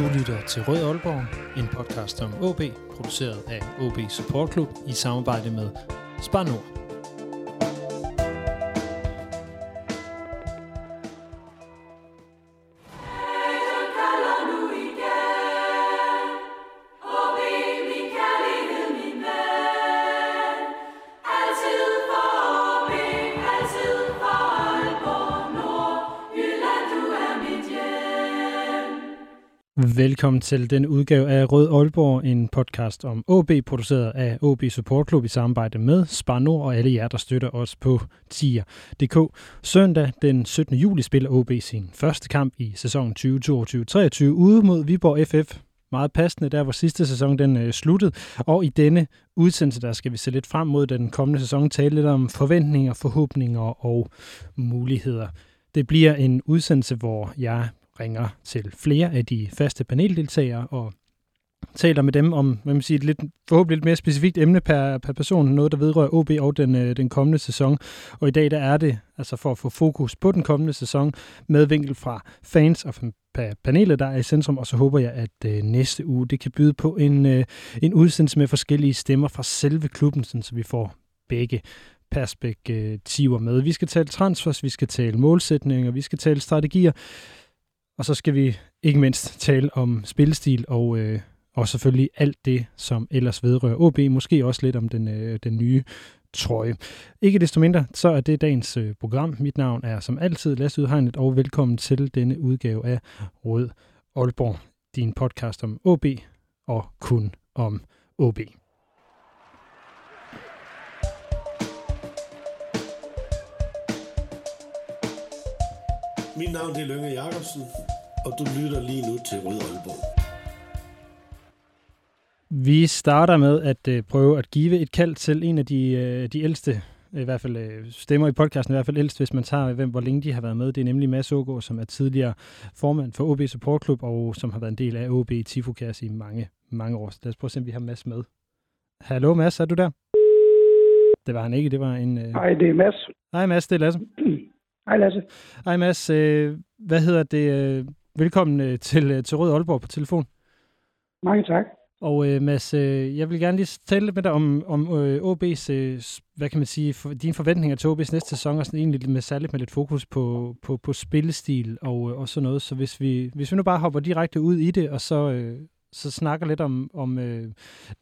Du lytter til Rød Aalborg, en podcast om OB, produceret af OB Support Club i samarbejde med Spar Nord. Velkommen til den udgave af Rød Aalborg, en podcast om OB, produceret af OB Support Club i samarbejde med Spar Nord og alle jer, der støtter os på tier.dk. Søndag den 17. juli spiller OB sin første kamp i sæsonen 2022-23 ude mod Viborg FF. Meget passende, der hvor sidste sæson den øh, sluttede. Og i denne udsendelse, der skal vi se lidt frem mod den kommende sæson, tale lidt om forventninger, forhåbninger og muligheder. Det bliver en udsendelse, hvor jeg ringer til flere af de faste paneldeltagere og taler med dem om hvad man siger, et lidt, forhåbentlig lidt mere specifikt emne per, per person, noget der vedrører OB og den, øh, den kommende sæson. Og i dag der er det, altså for at få fokus på den kommende sæson, med vinkel fra fans og panelet, der er i centrum, og så håber jeg, at øh, næste uge det kan byde på en, øh, en udsendelse med forskellige stemmer fra selve klubben, sådan, så vi får begge perspektiver med. Vi skal tale transfers, vi skal tale målsætninger, vi skal tale strategier, og så skal vi ikke mindst tale om spillestil og, øh, og selvfølgelig alt det, som ellers vedrører OB. Måske også lidt om den, øh, den nye trøje. Ikke desto mindre, så er det dagens øh, program. Mit navn er som altid Lasse Udhegnet, og velkommen til denne udgave af Rød Aalborg, din podcast om OB og kun om OB. Mit navn er Lønge Jacobsen, og du lytter lige nu til Rød Aalborg. Vi starter med at øh, prøve at give et kald til en af de, øh, de ældste, i hvert fald øh, stemmer i podcasten, i hvert fald ældst, hvis man tager, hvem, hvor længe de har været med. Det er nemlig Mads Ågaard, som er tidligere formand for OB Support Club, og som har været en del af OB Tifokærs i mange, mange år. Lad os prøve at se, om vi har Mads med. Hallo Mads, er du der? Det var han ikke, det var en... Hej, det er Mads. Hej Mads, det er Lasse. Hej Lasse. Hej Mads. Øh, hvad hedder det? Velkommen øh, til, øh, til Rød Aalborg på telefon. Mange tak. Og øh, Mads, øh, jeg vil gerne lige tale lidt med dig om, om øh, OB's, øh, hvad kan man sige, for, dine forventninger til OB's næste sæson, og sådan egentlig med, særligt med lidt fokus på, på, på spillestil og, øh, og sådan noget. Så hvis vi, hvis vi nu bare hopper direkte ud i det, og så, øh, så snakker lidt om, om øh,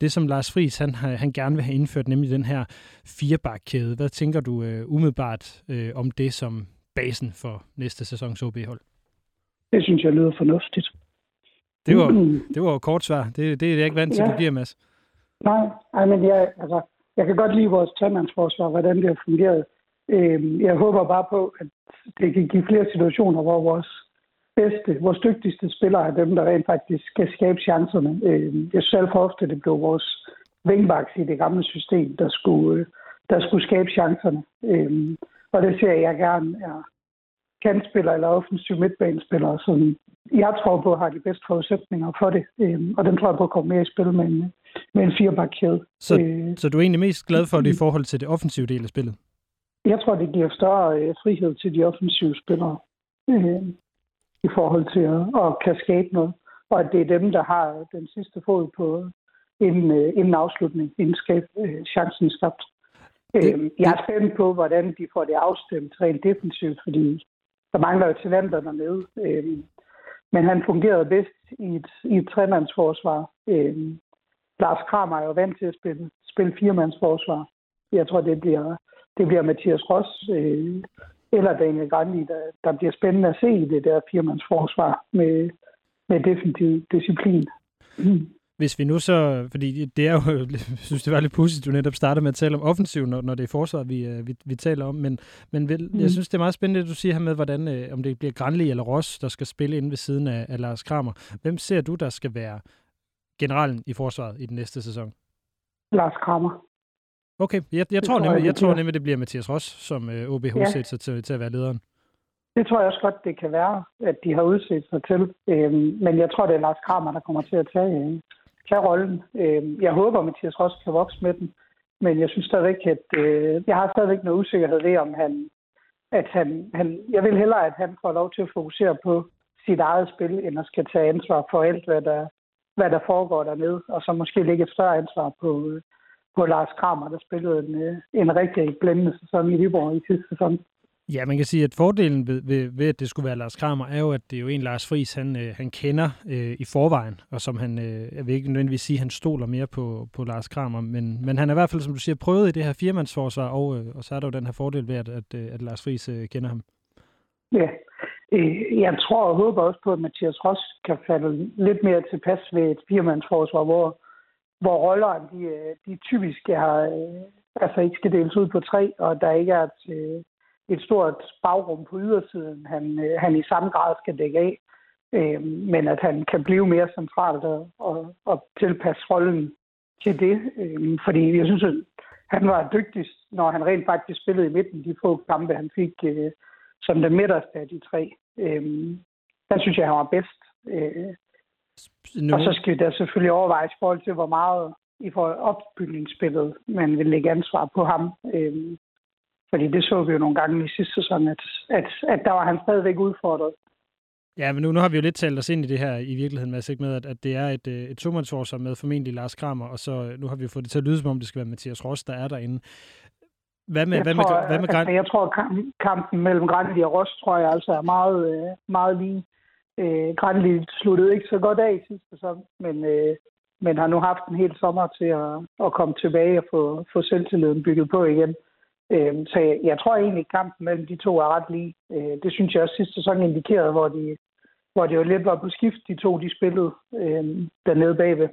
det, som Lars Friis han, han gerne vil have indført, nemlig den her firebakkæde. Hvad tænker du øh, umiddelbart øh, om det som basen for næste sæsons OB-hold? Det synes jeg lyder fornuftigt. Det var, mm. det var jo kort svar. Det, det er jeg ikke vant til, ja. du giver, Mads. Nej, nej, men jeg, altså, jeg kan godt lide vores tremandsforsvar, hvordan det har fungeret. Øh, jeg håber bare på, at det kan give flere situationer, hvor vores bedste, vores dygtigste spillere er dem, der rent faktisk skal skabe chancerne. Øh, jeg synes for ofte, det blev vores vingbaks i det gamle system, der skulle, der skulle skabe chancerne. Øh, og det ser jeg gerne er kantspillere eller offensiv midtbanespillere, som jeg tror på har de bedste forudsætninger for det. Øhm, og den tror jeg på at komme mere i spil med en, med en firebakkæde. Så, øh, så du er egentlig mest glad for det i forhold til det offensive del af spillet? Jeg tror, det giver større øh, frihed til de offensive spillere øh, i forhold til at, at kan skabe noget. Og at det er dem, der har den sidste fod på en, øh, en afslutning, inden skab, øh, chancen skabt. Det, øh, jeg er spændt på, hvordan de får det afstemt rent defensivt, fordi der mangler jo talenter dernede. Øh, men han fungerede bedst i et, i et tremandsforsvar. Øh, Lars Kramer er jo vant til at spille, spille firemandsforsvar. Jeg tror, det bliver, det bliver Mathias Ross øh, eller Daniel Grandi, der, der bliver spændende at se i det der firemandsforsvar med, med definitiv disciplin. Mm. Hvis vi nu så, fordi det er jo, jeg synes det var lidt pudsigt, du netop starter med at tale om offensiv, når, når det er forsvaret, vi, øh, vi, vi taler om, men, men vil, mm. jeg synes, det er meget spændende, at du siger her med, hvordan, øh, om det bliver Granli eller Ross, der skal spille inde ved siden af, af Lars Kramer. Hvem ser du, der skal være generalen i forsvaret i den næste sæson? Lars Kramer. Okay, jeg, jeg, tror, nemlig, jeg tror nemlig, det bliver Mathias Ross, som øh, OB har ja. sig til, til at være lederen. Det tror jeg også godt, det kan være, at de har udset sig til. Øhm, men jeg tror, det er Lars Kramer, der kommer til at tage, tage rollen. Øh, jeg håber, at Mathias Ross kan vokse med den, men jeg synes stadigvæk, at øh, jeg har stadigvæk noget usikkerhed ved, om han, at han, han, jeg vil hellere, at han får lov til at fokusere på sit eget spil, end at skal tage ansvar for alt, hvad der, hvad der foregår dernede, og så måske lægge et større ansvar på, øh, på Lars Kramer, der spillede en, øh, en rigtig blændende sæson i Viborg i sidste sæson. Ja, man kan sige, at fordelen ved, ved, ved, at det skulle være Lars Kramer, er jo, at det er jo en Lars Friis, han, øh, han kender øh, i forvejen, og som han, øh, jeg vil ikke nødvendigvis sige, at han stoler mere på, på Lars Kramer, men, men han er i hvert fald, som du siger, prøvet i det her firmandsforsvar, og, øh, og så er der jo den her fordel ved, at, at, øh, at Lars Friis øh, kender ham. Ja, øh, jeg tror og håber også på, at Mathias Ross kan falde lidt mere tilpas ved et firmandsforsvar, hvor, hvor rollerne de, øh, de typisk er, øh, altså ikke skal deles ud på tre, og der ikke er et, et stort bagrum på ydersiden, han, øh, han i samme grad skal dække af. Øh, men at han kan blive mere centralt og, og, og tilpasse rollen til det. Øh, fordi jeg synes, at han var dygtigst, når han rent faktisk spillede i midten de få kampe, han fik øh, som den midterste af de tre. Øh, der synes jeg, han var bedst. Øh, nu... Og så skal der selvfølgelig overvejes i forhold til, hvor meget i forhold opbygningsspillet, man vil lægge ansvar på ham. Øh, fordi det så vi jo nogle gange i sidste sæson, at, at, at der var han stadigvæk udfordret. Ja, men nu, nu har vi jo lidt talt os ind i det her i virkeligheden, med, med at, at det er et, øh, et tomandsforsvar med formentlig Lars Kramer, og så øh, nu har vi fået det til at lyde, som om det skal være Mathias Ross, der er derinde. Hvad med, jeg hvad tror, med, hvad med altså, jeg tror, kampen mellem Granli og Ross, tror jeg altså er meget, øh, meget lige. Øh, Granli sluttede ikke så godt af i sidste sæson, men, øh, men har nu haft en hel sommer til at, at komme tilbage og få, få selvtilliden bygget på igen. Øh, så jeg, jeg tror egentlig, at kampen mellem de to er ret lige. Øh, det synes jeg også sidste sæson indikerede, hvor de, hvor det jo lidt var på skift, de to de spillede øh, dernede bagved.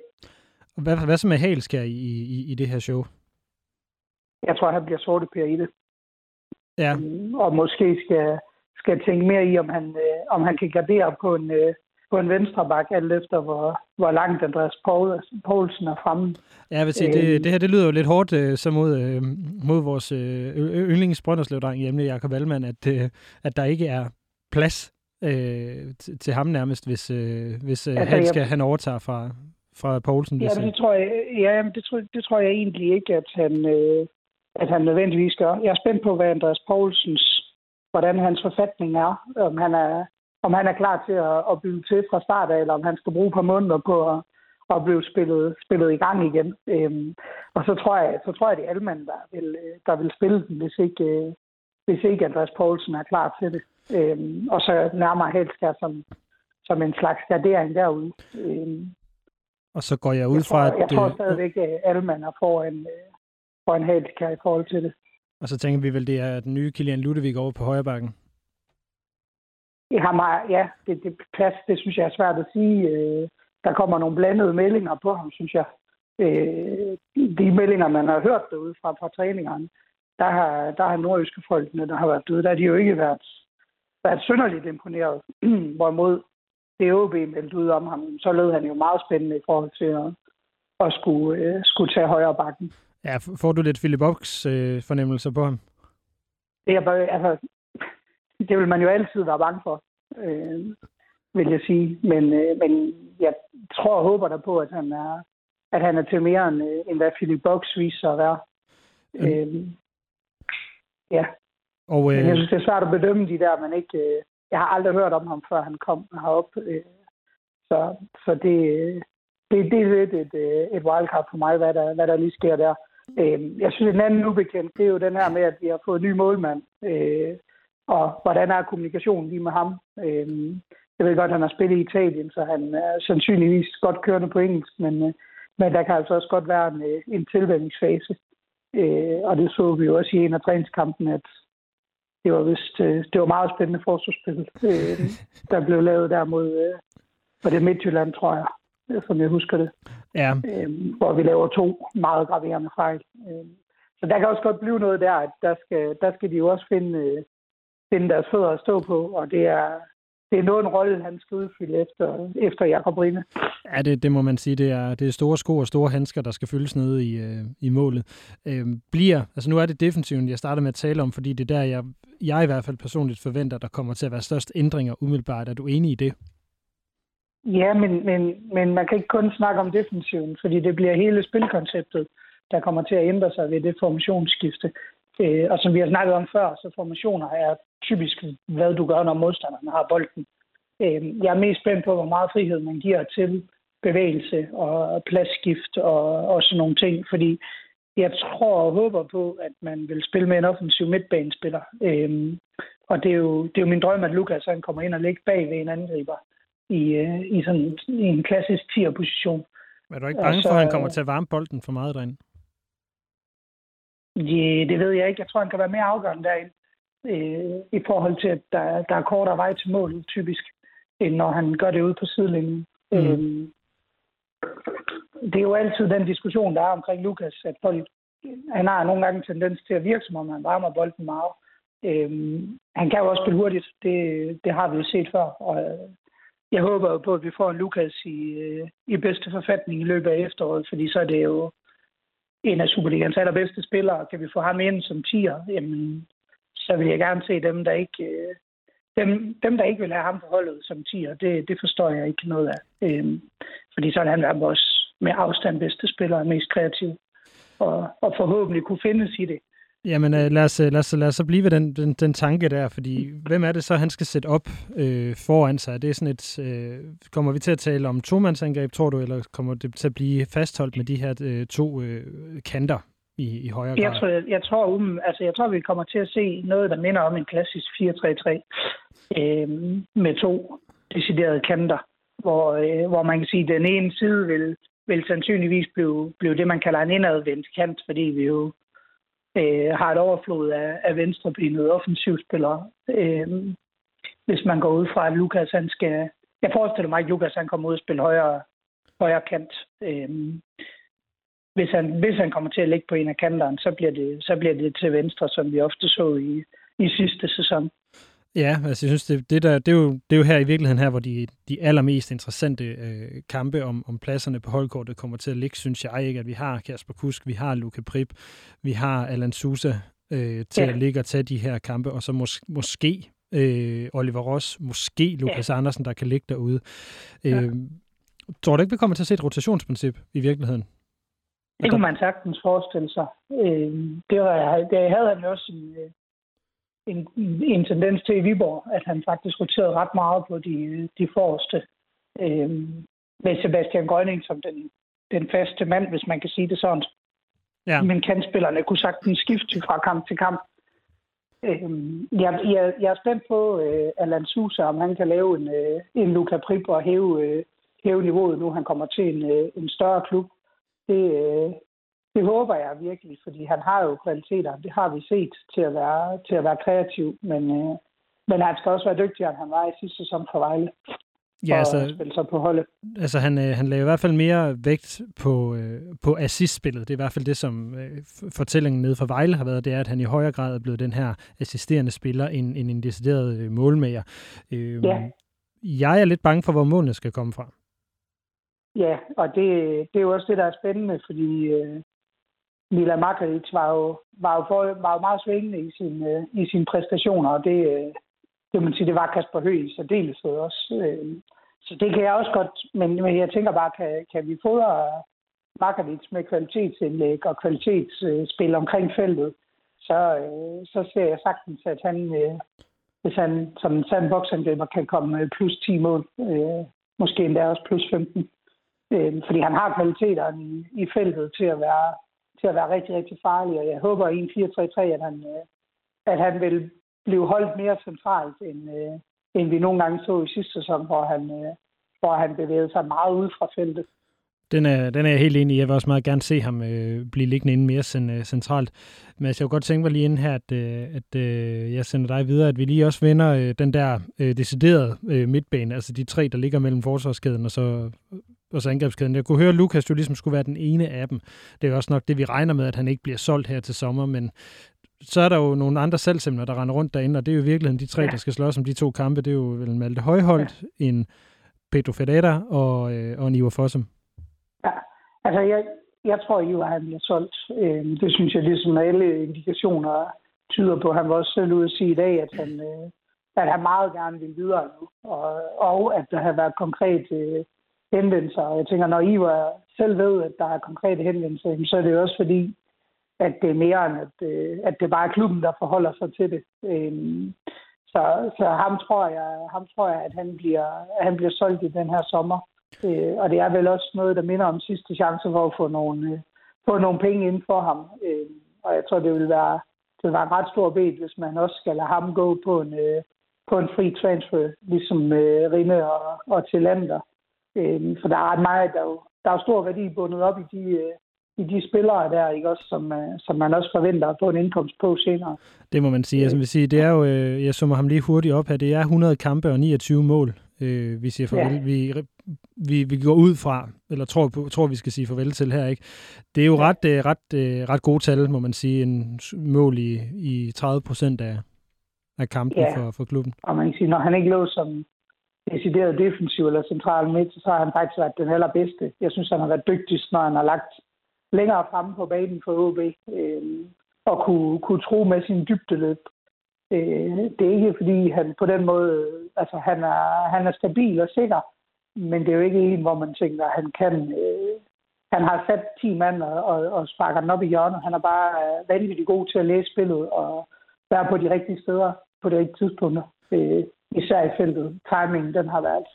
Hvad, hvad så med Halskær i, i, i det her show? Jeg tror, han bliver sorte per i det. Ja. Øh, og måske skal, skal tænke mere i, om han, øh, om han kan gardere på en, øh, på en venstre bak, alt efter hvor, hvor langt Andreas Poulsen er fremme. Ja, jeg vil sige, det, øhm. det her det lyder jo lidt hårdt øh, så mod, øh, mod vores øh, yndlings Brønderslev-dreng hjemme, Jakob Wallmann, at, øh, at der ikke er plads øh, til, ham nærmest, hvis, øh, hvis øh, altså, skal, jeg... han overtager fra, fra Poulsen. Ja, det tror jeg, ja, det tror, det tror jeg egentlig ikke, at han, øh, at han nødvendigvis gør. Jeg er spændt på, hvad Andreas Poulsens, hvordan hans forfatning er. Om han er, om han er klar til at, at bygge til fra start af, eller om han skal bruge et par måneder på at, at blive spillet, spillet i gang igen. Øhm, og så tror jeg, så tror jeg, det er Alman, der vil, der vil spille den, hvis ikke, hvis ikke Andreas Poulsen er klar til det. Øhm, og så nærmere helst som, som en slags gardering derude. Øhm, og så går jeg ud fra, tror, at... Jeg tror stadigvæk, at Alman er foran, foran Halskær i forhold til det. Og så tænker vi vel, det er den nye Kilian Ludvig over på højre bakken? Det har mig, ja, det, det plads, det synes jeg er svært at sige. Øh, der kommer nogle blandede meldinger på ham, synes jeg. Øh, de meldinger, man har hørt derude fra, fra træningerne, der har, der har nordjyske folkene, der har været døde, der har de jo ikke været, været synderligt imponeret. Hvorimod det OB meldte ud om ham, så lød han jo meget spændende i forhold til at, at skulle, øh, skulle tage højre bakken. Ja, får du lidt Philip Boks øh, fornemmelser på ham? Det er bare, altså, det vil man jo altid være bange for, øh, vil jeg sige. Men, øh, men jeg tror og håber der på, at han er, at han er til mere end, øh, end hvad Philip Box viser sig at være. Mm. Øh, ja. Og, øh... Men jeg synes, det er svært at bedømme de der, men ikke... Øh, jeg har aldrig hørt om ham, før han kom herop. Øh, så, så det, det, det er lidt et, et wildcard for mig, hvad der, hvad der lige sker der. Øh, jeg synes, en anden ubekendt, det er jo den her med, at vi har fået en ny målmand. Øh, og hvordan er kommunikationen lige med ham? Øh, jeg ved godt, at han har spillet i Italien, så han er sandsynligvis godt kørende på engelsk, men, øh, men der kan altså også godt være en, øh, en tilvændingsfase. Øh, og det så vi jo også i en af træningskampen, at det var, vist, øh, det var meget spændende forsvarsspil, øh, der blev lavet der mod øh, for det Midtjylland, tror jeg, som jeg husker det. Ja. Øh, hvor vi laver to meget graverende fejl. Øh, så der kan også godt blive noget der, at der skal, der skal de jo også finde, øh, finde deres fødder at stå på, og det er, det er noget en rolle, han skal udfylde efter, efter Jakob Rine. Ja, det, det må man sige. Det er, det er store sko og store handsker, der skal fyldes nede i, øh, i målet. Øh, bliver, altså nu er det defensiven, jeg starter med at tale om, fordi det er der, jeg, jeg i hvert fald personligt forventer, der kommer til at være størst ændringer umiddelbart. Er du enig i det? Ja, men, men, men man kan ikke kun snakke om defensiven, fordi det bliver hele spilkonceptet, der kommer til at ændre sig ved det formationsskifte. Øh, og som vi har snakket om før, så formationer er typisk, hvad du gør, når modstanderne har bolden. Øh, jeg er mest spændt på, hvor meget frihed man giver til bevægelse og pladsskift og, og sådan nogle ting, fordi jeg tror og håber på, at man vil spille med en offensiv midtbanespiller. Øhm, og det er, jo, det er jo min drøm, at Lukas han kommer ind og ligger bag ved en angriber i, øh, i, sådan, i en klassisk 10'er-position. Er du ikke bange altså, for, at han kommer til at varme bolden for meget derinde? Ja, det ved jeg ikke. Jeg tror, han kan være mere afgørende derinde. Øh, I forhold til, at der, der er kortere vej til mål, typisk, end når han gør det ude på sidelinjen. Mm. Øhm, det er jo altid den diskussion, der er omkring Lukas, at folk, han har nogle gange en tendens til at virke, som om han varmer bolden meget. Øhm, han kan jo også spille hurtigt, det, det har vi jo set før, og øh, jeg håber jo på, at vi får en Lukas i, øh, i bedste forfatning i løbet af efteråret, fordi så er det jo en af Superligans allerbedste spillere. Kan vi få ham ind som tiger, jamen, så vil jeg gerne se dem, der ikke, øh, dem, dem, der ikke vil have ham på holdet som tiger. Det, det forstår jeg ikke noget af. Øhm, fordi så er han vores med afstand bedste spiller og mest kreativ. Og, og forhåbentlig kunne findes i det. Jamen øh, lad, os, øh, lad, os, lad os så blive ved den, den, den tanke der, fordi hvem er det så, han skal sætte op øh, foran sig? Det er sådan et, øh, kommer vi til at tale om tomandsangreb, tror du, eller kommer det til at blive fastholdt med de her øh, to øh, kanter i, i højere grad? Jeg tror, jeg, jeg, tror, um, altså, jeg tror, vi kommer til at se noget, der minder om en klassisk 4-3-3 øh, med to deciderede kanter, hvor, øh, hvor man kan sige, at den ene side vil, vil sandsynligvis blive, blive det, man kalder en indadvendt kant, fordi vi jo øh, har et overflod af, af venstrebenede offensivspillere. Øh, hvis man går ud fra, at Lukas han skal... Jeg forestiller mig, at Lukas han kommer ud og spille højere, højere kant. Øh, hvis, han, hvis han kommer til at ligge på en af kanterne, så bliver det, så bliver det til venstre, som vi ofte så i, i sidste sæson. Ja, altså jeg synes, det, det, der, det, er jo, det er jo her i virkeligheden her, hvor de, de allermest interessante øh, kampe om, om pladserne på holdkortet kommer til at ligge, synes jeg ikke, at vi har Kasper Kusk, vi har Luke Prip, vi har Alan Sousa øh, til ja. at ligge og tage de her kampe, og så mås, måske øh, Oliver Ross, måske Lukas ja. Andersen, der kan ligge derude. Ja. Øh, tror du ikke, vi kommer til at se et rotationsprincip i virkeligheden? Det kunne man sagtens forestille sig. Øh, det, var, det havde han også en, øh, en, en tendens til i Viborg, at han faktisk roterede ret meget på de, de forreste. Øh, med Sebastian Grønning som den, den faste mand, hvis man kan sige det sådan. Ja. Men kandspillerne kunne sagtens skifte fra kamp til kamp. Øh, jeg, jeg, jeg er spændt på øh, Alan Sousa, om han kan lave en, øh, en Luca Prip og hæve, øh, hæve niveauet nu. Han kommer til en, øh, en større klub. Det, øh, det håber jeg virkelig, fordi han har jo kvaliteter. Det har vi set til at være, til at være kreativ, men, øh, men han skal også være dygtigere, end han var i sidste sæson for Vejle. Ja, altså, spille sig på holdet. Altså han, øh, han lagde i hvert fald mere vægt på, øh, på assistspillet. Det er i hvert fald det, som øh, fortællingen nede fra Vejle har været, det er, at han i højere grad er blevet den her assisterende spiller end, end en decideret øh, målmager. Øh, ja. Jeg er lidt bange for, hvor målene skal komme fra. Ja, og det, det er jo også det, der er spændende, fordi øh, Mila Makaric var jo, var jo, for, var jo meget svingende i, sin, øh, i sine præstationer, og det, øh, det, man sige, det var Kasper Høgh i særdeleshed også. Øh, så det kan jeg også godt, men, men jeg tænker bare, kan, kan vi fodre Makaric med kvalitetsindlæg og kvalitetsspil omkring feltet, så, øh, så ser jeg sagtens, at han, øh, hvis han som en sand boksangriber kan komme plus 10 mål, øh, måske endda også plus 15. Øh, fordi han har kvaliteterne i, i feltet til at være til at være rigtig, rigtig farlig, og jeg håber i en 4-3-3, at han, øh, at han vil blive holdt mere centralt, end, øh, end vi nogle gange så i sidste sæson, hvor han, øh, hvor han bevægede sig meget ud fra feltet. Den er, den er jeg helt enig i. Jeg vil også meget gerne se ham øh, blive liggende inde mere øh, centralt. Men jeg kunne godt tænke mig lige inden her, at, øh, at øh, jeg sender dig videre, at vi lige også vender øh, den der øh, deciderede øh, midtbane, altså de tre, der ligger mellem forsvarskæden og så og så angrebskæden. Jeg kunne høre, at Lukas jo ligesom skulle være den ene af dem. Det er også nok det, vi regner med, at han ikke bliver solgt her til sommer, men så er der jo nogle andre selvsemmler, der render rundt derinde, og det er jo i virkeligheden de tre, ja. der skal slås om de to kampe. Det er jo vel Malte Højholdt, ja. en Pedro Ferreira og, øh, og en Ivar Fossum. Ja, altså jeg, jeg tror, at Ivar han bliver solgt. Øh, det synes jeg ligesom alle indikationer tyder på. Han var også selv ude at sige i dag, at han, øh, at han meget gerne vil videre nu, og, og at der har været konkret øh, henvendelser. Og jeg tænker, når I var selv ved, at der er konkrete henvendelser, så er det jo også fordi, at det er mere end, at, øh, at det bare er klubben, der forholder sig til det. Øhm, så, så ham tror jeg, ham tror jeg, at han bliver, at han bliver solgt i den her sommer. Øh, og det er vel også noget, der minder om sidste chance for at få nogle, øh, få nogle penge ind for ham. Øhm, og jeg tror, det vil være, det vil være en ret stor bed, hvis man også skal lade ham gå på en, på en fri transfer, ligesom Rinde og, og Tillander. Øh, for der er ret meget, der er jo, der er stor værdi bundet op i de, øh, i de spillere der, ikke også, som, øh, som man også forventer at få en indkomst på senere. Det må man sige. Altså, vil sige det er jo, øh, jeg summer ham lige hurtigt op her, det er 100 kampe og 29 mål, øh, vi siger farvel. Ja. Vi, vi, vi går ud fra, eller tror, tror vi skal sige farvel til her, ikke? Det er jo ja. ret, øh, ret, øh, ret gode tal, må man sige, en mål i, i 30 procent af, af kampen ja. for, for klubben. Og man kan sige, når han ikke lå som decideret defensiv eller central midt, så har han faktisk været den allerbedste. Jeg synes, han har været dygtigst, når han har lagt længere fremme på banen for OB, øh, og kunne, kunne tro med sin dybdeløb. Øh, det er ikke, fordi han på den måde, altså han er, han er stabil og sikker, men det er jo ikke en, hvor man tænker, at han kan, øh, han har sat 10 mand og, og, og sparker den op i hjørnet. Han er bare øh, vanvittigt god til at læse spillet og være på de rigtige steder på de rigtige tidspunkter. Øh, især i feltet. Timingen, den har været,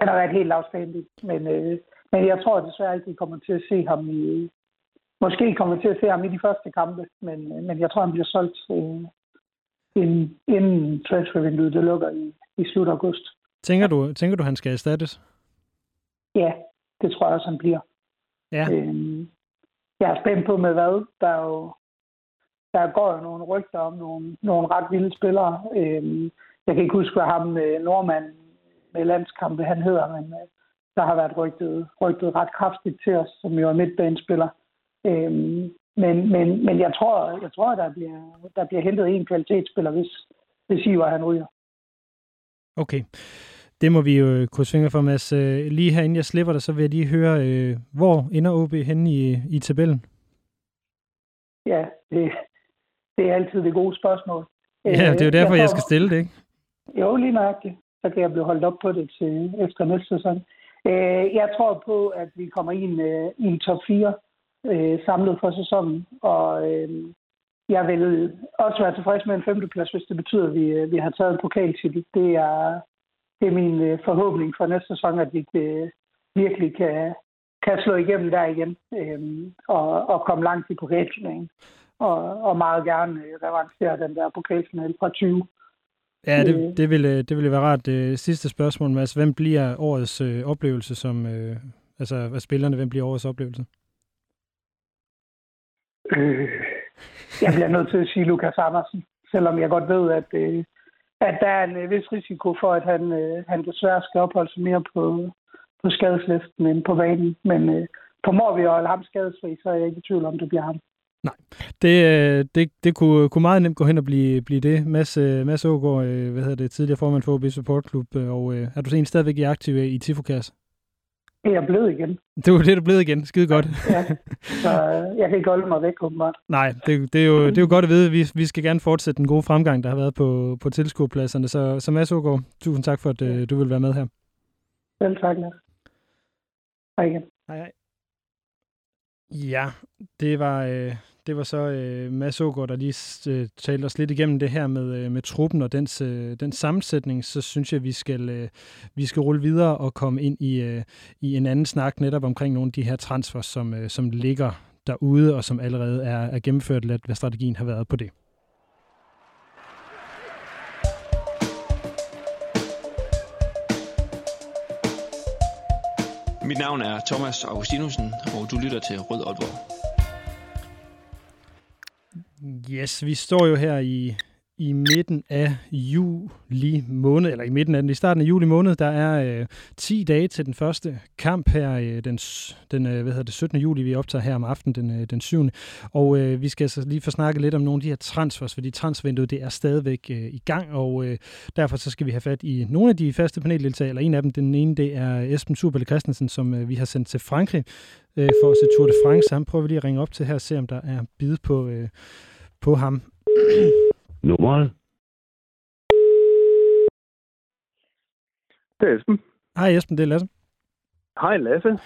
den har været helt afstændig. Men, øh, men jeg tror desværre ikke, vi kommer til at se ham i, måske kommer til at se ham i de første kampe, men, øh, men jeg tror, han bliver solgt øh, inden, inden transfervinduet det lukker i, i slut august. Tænker du, tænker du, han skal erstattes? Ja, det tror jeg også, han bliver. Ja. Øhm, jeg er spændt på med hvad. Der, er jo, der går jo nogle rygter om nogle, nogle ret vilde spillere. Øhm, jeg kan ikke huske, hvad ham øh, nordmand med landskampe han hedder, men øh, der har været rygtet, rygtet ret kraftigt til os, som jo er midtbanespiller. Øhm, men, men, men jeg tror, jeg tror der, bliver, der bliver hentet en kvalitetsspiller, hvis, hvis Ivar han ryger. Okay. Det må vi jo krydse fingre for, Mads. Øh, lige herinde jeg slipper dig, så vil jeg lige høre, øh, hvor ender OB henne i, i tabellen? Ja, det, det er altid det gode spørgsmål. Ja, det er jo derfor, jeg, jeg skal stille det, ikke? Jo, lige nøjagtigt. Så kan jeg blive holdt op på det til efter næste sæson. Øh, jeg tror på, at vi kommer i en, øh, i en top 4 øh, samlet for sæsonen, og øh, jeg vil også være tilfreds med en femteplads, hvis det betyder, at vi, vi har taget en pokaltitel. Det er, det er min øh, forhåbning for næste sæson, at vi øh, virkelig kan, kan slå igennem der igen øh, og, og komme langt i pokalturneringen. Og, og meget gerne øh, revancere den der pokalfinale fra 20. Ja, det, øh. det, ville, det ville være rart. Det sidste spørgsmål, Mads. Hvem bliver årets øh, oplevelse som... Øh, altså, af spillerne, hvem bliver årets oplevelse? Øh, jeg bliver nødt til at sige Lukas Andersen, selvom jeg godt ved, at, øh, at der er en øh, vis risiko for, at han, øh, han desværre skal opholde sig mere på, på skadeslisten end på banen. Men øh, formår vi at holde ham skadesfri, så er jeg ikke i tvivl om, det bliver ham. Nej, det, øh, det, det kunne, kunne meget nemt gå hen og blive, blive det. Mads, øh, Mads Ågaard, hvad hedder det, tidligere formand for OB Support Club, og er du egentlig stadigvæk aktiv i Tifokast? Det er blevet igen. Det er det, du blevet igen. Skide godt. ja, så øh, jeg kan ikke holde mig væk, åbenbart. Nej, det, det, er jo, det er jo godt at vide. Vi, vi skal gerne fortsætte den gode fremgang, der har været på, på tilskuerpladserne. Så, så Mads Ågaard, tusind tak for, at. Øh, du vil være med her. Selv tak, Lars. Hej igen. Hej, hej. Ja, det var, øh, det var så øh, Mads Ågaard, der lige øh, talte os lidt igennem det her med, øh, med truppen og dens, øh, den sammensætning. Så synes jeg, vi skal, øh, vi skal rulle videre og komme ind i, øh, i en anden snak netop omkring nogle af de her transfers, som, øh, som ligger derude og som allerede er, er gennemført, lidt, hvad strategien har været på det. Mit navn er Thomas Augustinusen, og du lytter til Rød Aalborg. Yes, vi står jo her i, i midten af juli måned, eller i midten af den, i starten af juli måned, der er øh, 10 dage til den første kamp her, øh, den, den øh, hvad hedder det, 17. juli, vi optager her om aftenen, den, øh, den 7. Og øh, vi skal så lige få snakket lidt om nogle af de her transfers, fordi transvinduet det er stadigvæk øh, i gang, og øh, derfor så skal vi have fat i nogle af de faste paneldeltagere, eller en af dem, den ene, det er Esben Superle Christensen, som øh, vi har sendt til Frankrig øh, for at se Tour de France. Han prøver vi lige at ringe op til her og se, om der er bid på... Øh, på ham. Nummeret? Det er Esben. Hej Esben, det er Lasse. Hej Lasse.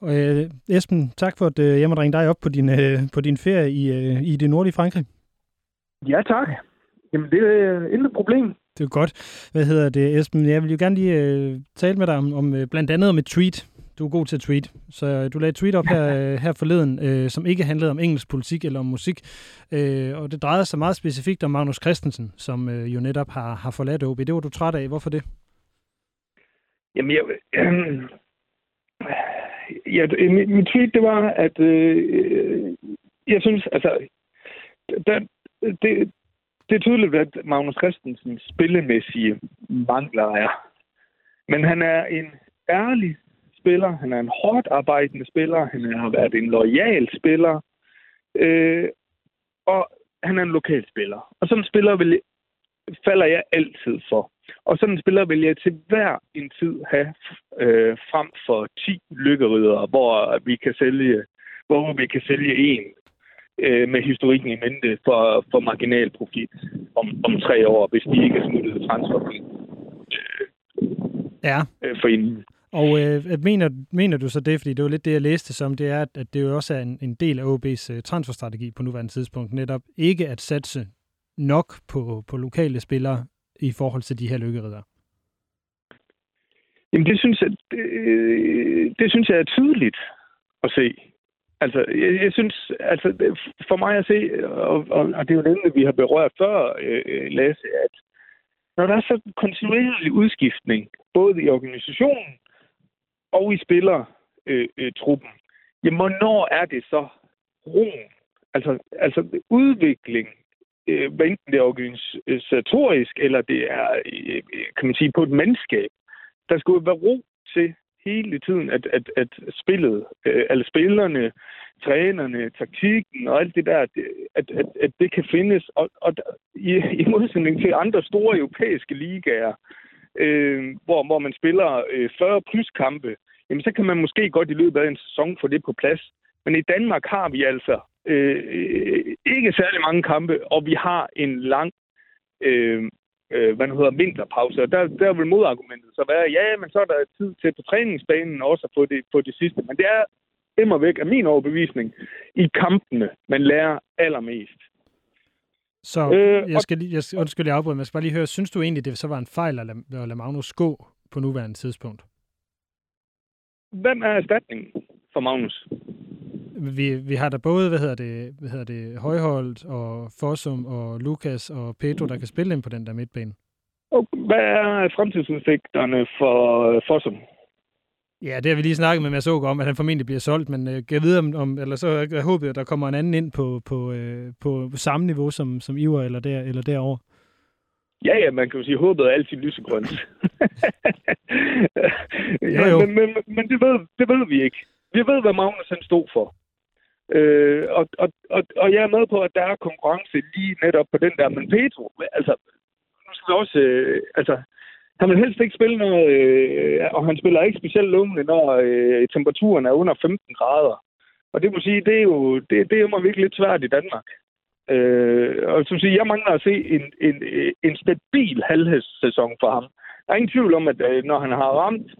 Og, øh, Esben, tak for, at øh, jeg må ringe dig op på din, øh, på din ferie i, øh, i det nordlige Frankrig. Ja, tak. Jamen, det er intet problem. Det er godt. Hvad hedder det, Esben? Jeg vil jo gerne lige øh, tale med dig om, om øh, blandt andet om et tweet. Du er god til at tweet. Så øh, du lagde et tweet op her, øh, her forleden, øh, som ikke handlede om engelsk politik eller om musik. Øh, og det drejede sig meget specifikt om Magnus Christensen, som øh, jo netop har, har forladt OB. Det var du træt af. Hvorfor det? Jamen, jeg, øh, ja, mit, mit tweet, det var, at øh, jeg synes, altså, der, det, det er tydeligt, at Magnus Christensens spillemæssige mangler er. Men han er en ærlig spiller, han er en hårdt arbejdende spiller, han har været en lojal spiller, øh, og han er en lokal spiller. Og sådan en spiller vil, falder jeg altid for. Og sådan en spiller vil jeg til hver en tid have øh, frem for 10 lykkeridere, hvor vi kan sælge, hvor vi kan sælge en øh, med historikken i mente for, for marginal profit om, om tre år, hvis de ikke er smuttet transfer øh, ja. øh, for inden. Og øh, mener, mener du så det, fordi det var lidt det, jeg læste som, det er, at det jo også er en, en del af OB's øh, transferstrategi på nuværende tidspunkt, netop ikke at satse nok på, på lokale spillere i forhold til de her lykkeridder? Jamen det synes jeg, det, øh, det synes jeg er tydeligt at se. Altså, jeg, jeg synes, altså, for mig at se, og, og, og det er jo det, vi har berørt før, øh, Lasse, at når der er så kontinuerlig udskiftning, både i organisationen og i spiller øh, øh, jamen hvornår er det så roen? Altså, altså udvikling, øh, hvad enten det er organisatorisk, eller det er, øh, øh kan man sige, på et mandskab. Der skulle være ro til hele tiden, at, at, at spillet, øh, alle spillerne, trænerne, taktikken og alt det der, at, at, at det kan findes. Og, og i, i modsætning til andre store europæiske ligaer, øh, hvor, hvor man spiller øh, 40 plus kampe, jamen så kan man måske godt i løbet af en sæson få det på plads. Men i Danmark har vi altså øh, øh, ikke særlig mange kampe, og vi har en lang øh, øh, hvad nu hedder, vinterpause. Og der, der vil modargumentet så være, ja, men så er der tid til på træningsbanen også at få det, få det sidste. Men det er immer væk af min overbevisning i kampene, man lærer allermest. Så øh, jeg skal lige, jeg, undskyld, jeg afbryder, men jeg skal bare lige høre, synes du egentlig, det så var en fejl at lade, at lade Magnus gå på nuværende tidspunkt? Hvem er erstatningen for Magnus? vi, vi har der både, hvad hedder det, hvad hedder det Højholdt og Fossum og Lukas og Pedro, der kan spille ind på den der midtbane. Og hvad er fremtidsudsigterne for Fossum? Ja, det har vi lige snakket med Mads Åker om, at han formentlig bliver solgt, men øh, jeg ved om, om, eller så jeg håber at der kommer en anden ind på, på, øh, på samme niveau som, som Iver eller, der, eller derover. Ja, ja, man kan jo sige, at håbet er altid lysegrønt. ja, jo. Men, men, men det, ved, det ved vi ikke. Vi ved, hvad Magnus han stod for. Øh, og, og, og, og jeg er med på, at der er konkurrence lige netop på den der. Men Petro, altså, nu skal vi også... Øh, altså, han vil helst ikke spille noget, øh, og han spiller ikke specielt lunge, når øh, temperaturen er under 15 grader. Og det må sige, det er jo, det, det er jo virkelig lidt svært i Danmark. Øh, og som siger, jeg mangler at se en, en, en stabil halvhedssæson for ham. Der er ingen tvivl om, at øh, når han har ramt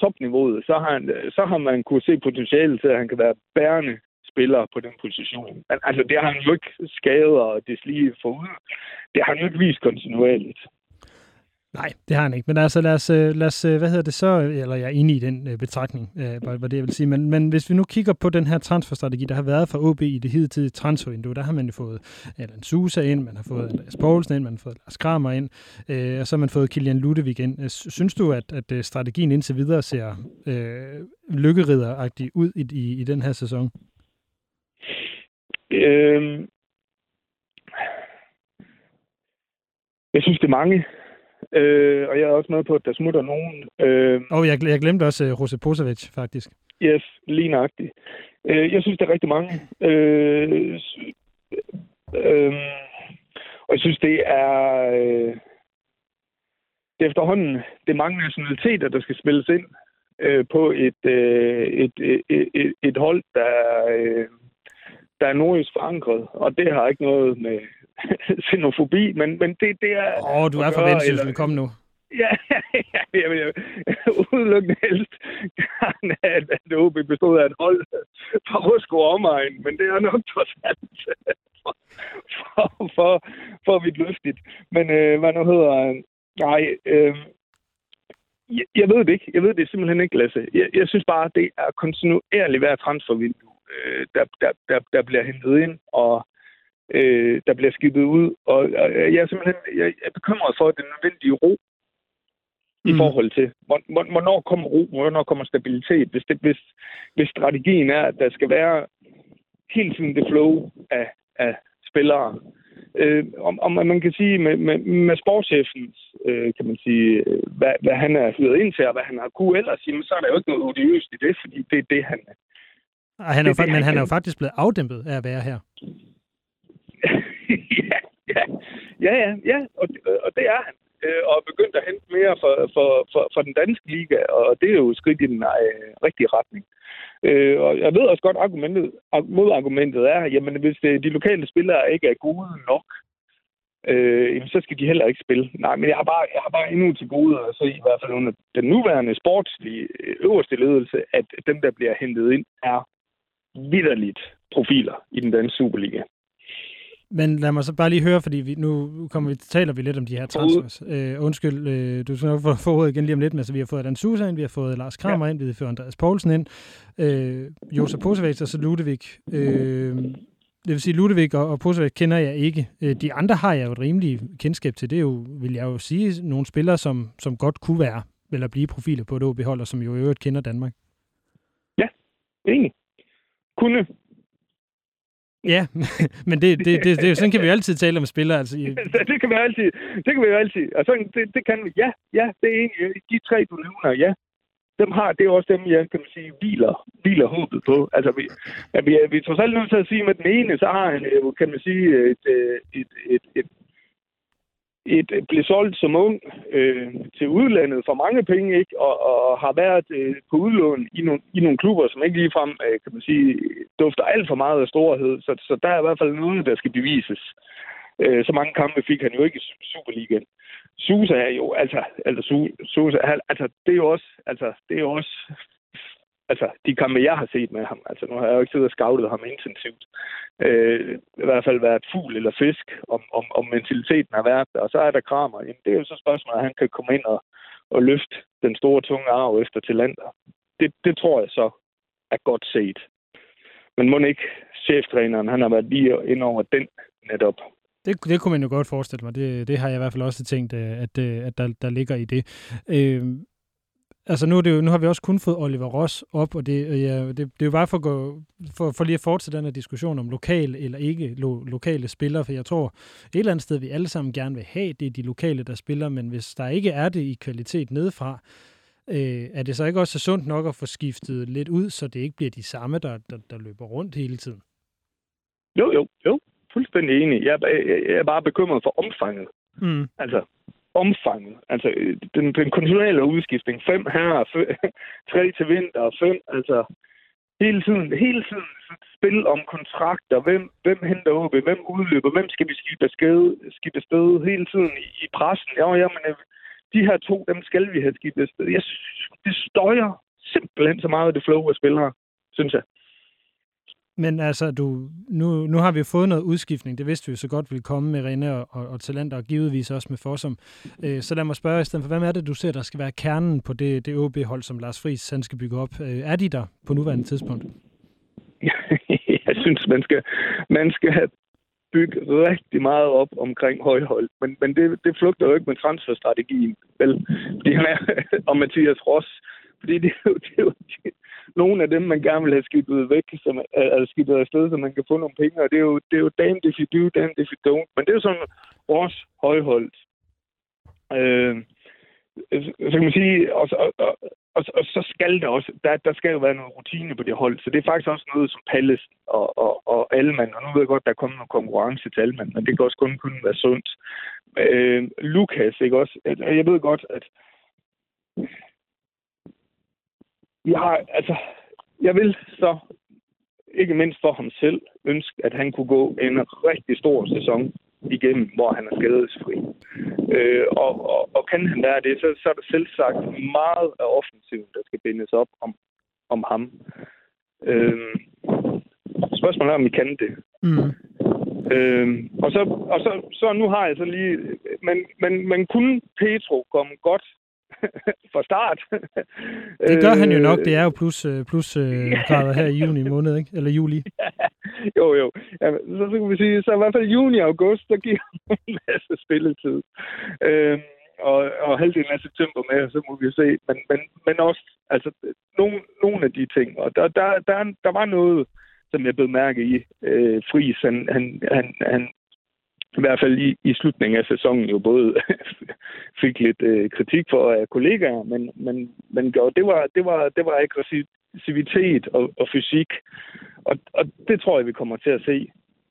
topniveauet, så har, han, så har man kunne se potentiale til, at han kan være bærende spiller på den position. Men altså, det har han jo ikke skadet og deslige forud. Det har han jo ikke vist kontinuerligt. Nej, det har han ikke. Men altså, lad os, øh, lad os øh, hvad hedder det så, eller jeg er enig i den øh, betragtning, hvad det jeg vil sige. Men, men hvis vi nu kigger på den her transferstrategi, der har været for OB i det hidtidige transfervindue, der har man jo fået Alan Sousa ind, man har fået Andreas Poulsen ind, man har fået Lars Kramer ind, og så har man fået Kilian Ludovic ind. Synes du, at, at strategien indtil videre ser øh, lykkeridderagtig ud i, i, i den her sæson? Øh, jeg synes, det er mange. Øh, og jeg er også med på, at der smutter nogen. Øh, og jeg, jeg glemte også uh, Jose Posevic, faktisk. Yes, lige nøjagtigt. Øh, jeg synes, det er rigtig mange. Øh, øh, og jeg synes, det er... Øh, det er efterhånden det er mange nationaliteter, der skal spilles ind øh, på et, øh, et, et, et, et hold, der, øh, der er nordisk forankret. Og det har ikke noget med xenofobi, men, men det, det er... Åh, oh, du er for eller... kom nu. Ja, ja, jeg vil udelukkende helst gerne, at, at OB bestod af et hold fra Rusko omegn, men det er nok trods alt for, for, for, for vidt løftigt. Men øh, hvad nu hedder Nej, øh, jeg, jeg ved det ikke. Jeg ved det simpelthen ikke, Lasse. Jeg, jeg synes bare, det er kontinuerligt hver transfervindue, øh, der, der, der, der bliver hentet ind, og øh, der bliver skibet ud. Og, og jeg er simpelthen jeg, er bekymret for den nødvendige ro mm. i forhold til, hvornår kommer ro, hvornår kommer stabilitet. Hvis, det, hvis, hvis strategien er, at der skal være hele tiden det flow af, af spillere, øh, om, om man kan sige med, med, med sportschefens, øh, kan man sige, hvad, hvad han er hyret ind til, og hvad han har kunne ellers sige, men så er der jo ikke noget odiøst i det, fordi det er det, han er. Og han er, det, jo, det, men han, han er jo faktisk blevet afdæmpet af at være her ja, ja, ja, ja, ja og, og det er han. Øh, og er begyndt at hente mere for, for, for, for den danske liga, og det er jo skridt i den øh, rigtige retning. Øh, og jeg ved også godt, argumentet, modargumentet er, jamen hvis øh, de lokale spillere ikke er gode nok, øh, så skal de heller ikke spille. Nej, men jeg har bare, jeg har bare endnu til gode at se, i hvert fald under den nuværende sportslige øh, øverste ledelse, at dem, der bliver hentet ind, er vidderligt profiler i den danske Superliga. Men lad mig så bare lige høre, fordi vi, nu kommer vi, taler vi lidt om de her transfers. Uh, undskyld, uh, du skal nok få, få ordet igen lige om lidt, men altså, vi har fået Dan Susa ind, vi har fået Lars Kramer ja. ind, vi har fået Andreas Poulsen ind, uh, Josef Posevic og så Ludvig. Uh, det vil sige, Ludvig og, og Posevic kender jeg ikke. Uh, de andre har jeg jo et rimeligt kendskab til. Det er jo, vil jeg jo sige, nogle spillere, som, som godt kunne være, eller blive profiler på et OB-hold, og som jo i øvrigt kender Danmark. Ja, enig. Kunne Ja, men det, det, det, det, sådan kan vi jo altid tale om spillere. Altså. det kan vi altid. Det kan vi jo altid. Og sådan, det, det kan vi. Ja, ja, det er egentlig øh, de tre, du nævner, ja. Dem har, det er også dem, jeg kan man sige, hviler, hviler håbet på. Altså, vi, ja, vi, vi er trods alt nødt til at sige, at med den ene, så har han, kan man sige, et, øh, et, et, et, et, øh, blev solgt som ung øh, til udlandet for mange penge, ikke? Og, og har været øh, på udlån i nogle, i nogle klubber, som ikke ligefrem, øh, kan man sige, dufter alt for meget af storhed. Så, så der er i hvert fald noget, der skal bevises. Øh, så mange kampe fik han jo ikke i Superligaen. Susa er jo, altså, altså, Susa, altså, det er jo også, altså, det er jo også altså, de kampe, jeg har set med ham, altså nu har jeg jo ikke siddet og scoutet ham intensivt, øh, i hvert fald været fugl eller fisk, om, om, om mentaliteten har været der. Og så er der Kramer. Jamen, det er jo så spørgsmålet, at han kan komme ind og, og løfte den store, tunge arv efter til. Det, det tror jeg så er godt set. Men må ikke cheftræneren, han har været lige ind over den netop. Det, det kunne man jo godt forestille mig. Det, det har jeg i hvert fald også tænkt, at, at der, der ligger i det. Øh, altså nu, er det jo, nu har vi også kun fået Oliver Ross op, og det, ja, det, det er jo bare for, at gå, for, for lige at fortsætte den her diskussion om lokale eller ikke lo, lokale spillere, for jeg tror et eller andet sted, vi alle sammen gerne vil have, det er de lokale, der spiller, men hvis der ikke er det i kvalitet nedefra, øh, er det så ikke også sundt nok at få skiftet lidt ud, så det ikke bliver de samme, der, der, der løber rundt hele tiden? Jo, jo, jo. Fuldstændig enig. Jeg, jeg, jeg er bare bekymret for omfanget. Mm. Altså, omfanget. Altså, den, den kontinuerlige udskiftning. Fem her, fem, tre til vinter, og fem, altså hele tiden, hele tiden spil om kontrakter. Hvem, hvem henter OB? Hvem udløber? Hvem skal vi skifte afsted, skifte afsted hele tiden i, i pressen? Ja, jamen, øh, de her to, dem skal vi have skiftet afsted. Jeg, det støjer simpelthen så meget det flow af spillere, synes jeg. Men altså, du, nu, nu har vi jo fået noget udskiftning. Det vidste vi jo så godt ville komme med René og, og, og Talent, og givetvis også med Fossum. Øh, så lad mig spørge i stedet for, hvad er det, du ser, der skal være kernen på det, det OB-hold, som Lars Friis han skal bygge op? Øh, er de der på nuværende tidspunkt? Jeg synes, man skal, man skal have bygge rigtig meget op omkring højhold. Men, men det, det flugter jo ikke med transferstrategien, vel? Fordi han er, og Mathias Ross, fordi det er jo, det er jo nogle af dem, man gerne vil have skibet væk, som, er skibet afsted, så man kan få nogle penge. Og det er jo, det er jo damn if you do, damn if you don't. Men det er jo sådan vores højholdt. Øh, så kan man sige, og, og, og, og, og så skal der også, der, der skal jo være noget rutine på det hold, så det er faktisk også noget som Palles og, og, og Alman, og nu ved jeg godt, der er kommet noget konkurrence til Alman, men det kan også kun kunne være sundt. Øh, Lukas, ikke også? Jeg ved godt, at jeg har, altså, jeg vil så, ikke mindst for ham selv, ønske, at han kunne gå en rigtig stor sæson igennem, hvor han er skadesfri. Øh, og, og, og kan han være det, så, så er der selv sagt meget af offensiven, der skal bindes op om, om ham. Øh, spørgsmålet er, om I kan det. Mm. Øh, og så, og så, så nu har jeg så lige... Men, men, men kunne Petro komme godt fra start? Det gør han jo nok. Det er jo plus, øh, plus øh, grader her i juni måned, ikke? Eller juli. jo, jo. Ja, så, så kan vi sige, så i hvert fald juni og august, der giver en masse spilletid. Øh, og, og halvdelen af september med, så må vi se. Men, men, men også altså, nogle, nogle af de ting. Og der, der, der, der var noget, som jeg blev mærke i. Øh, Fris, han, han, han, han i hvert fald i, i slutningen af sæsonen jo både fik lidt øh, kritik for af kollegaer, men, men, men det var, det var, det var aggressivitet og, og fysik. Og, og det tror jeg, vi kommer til at se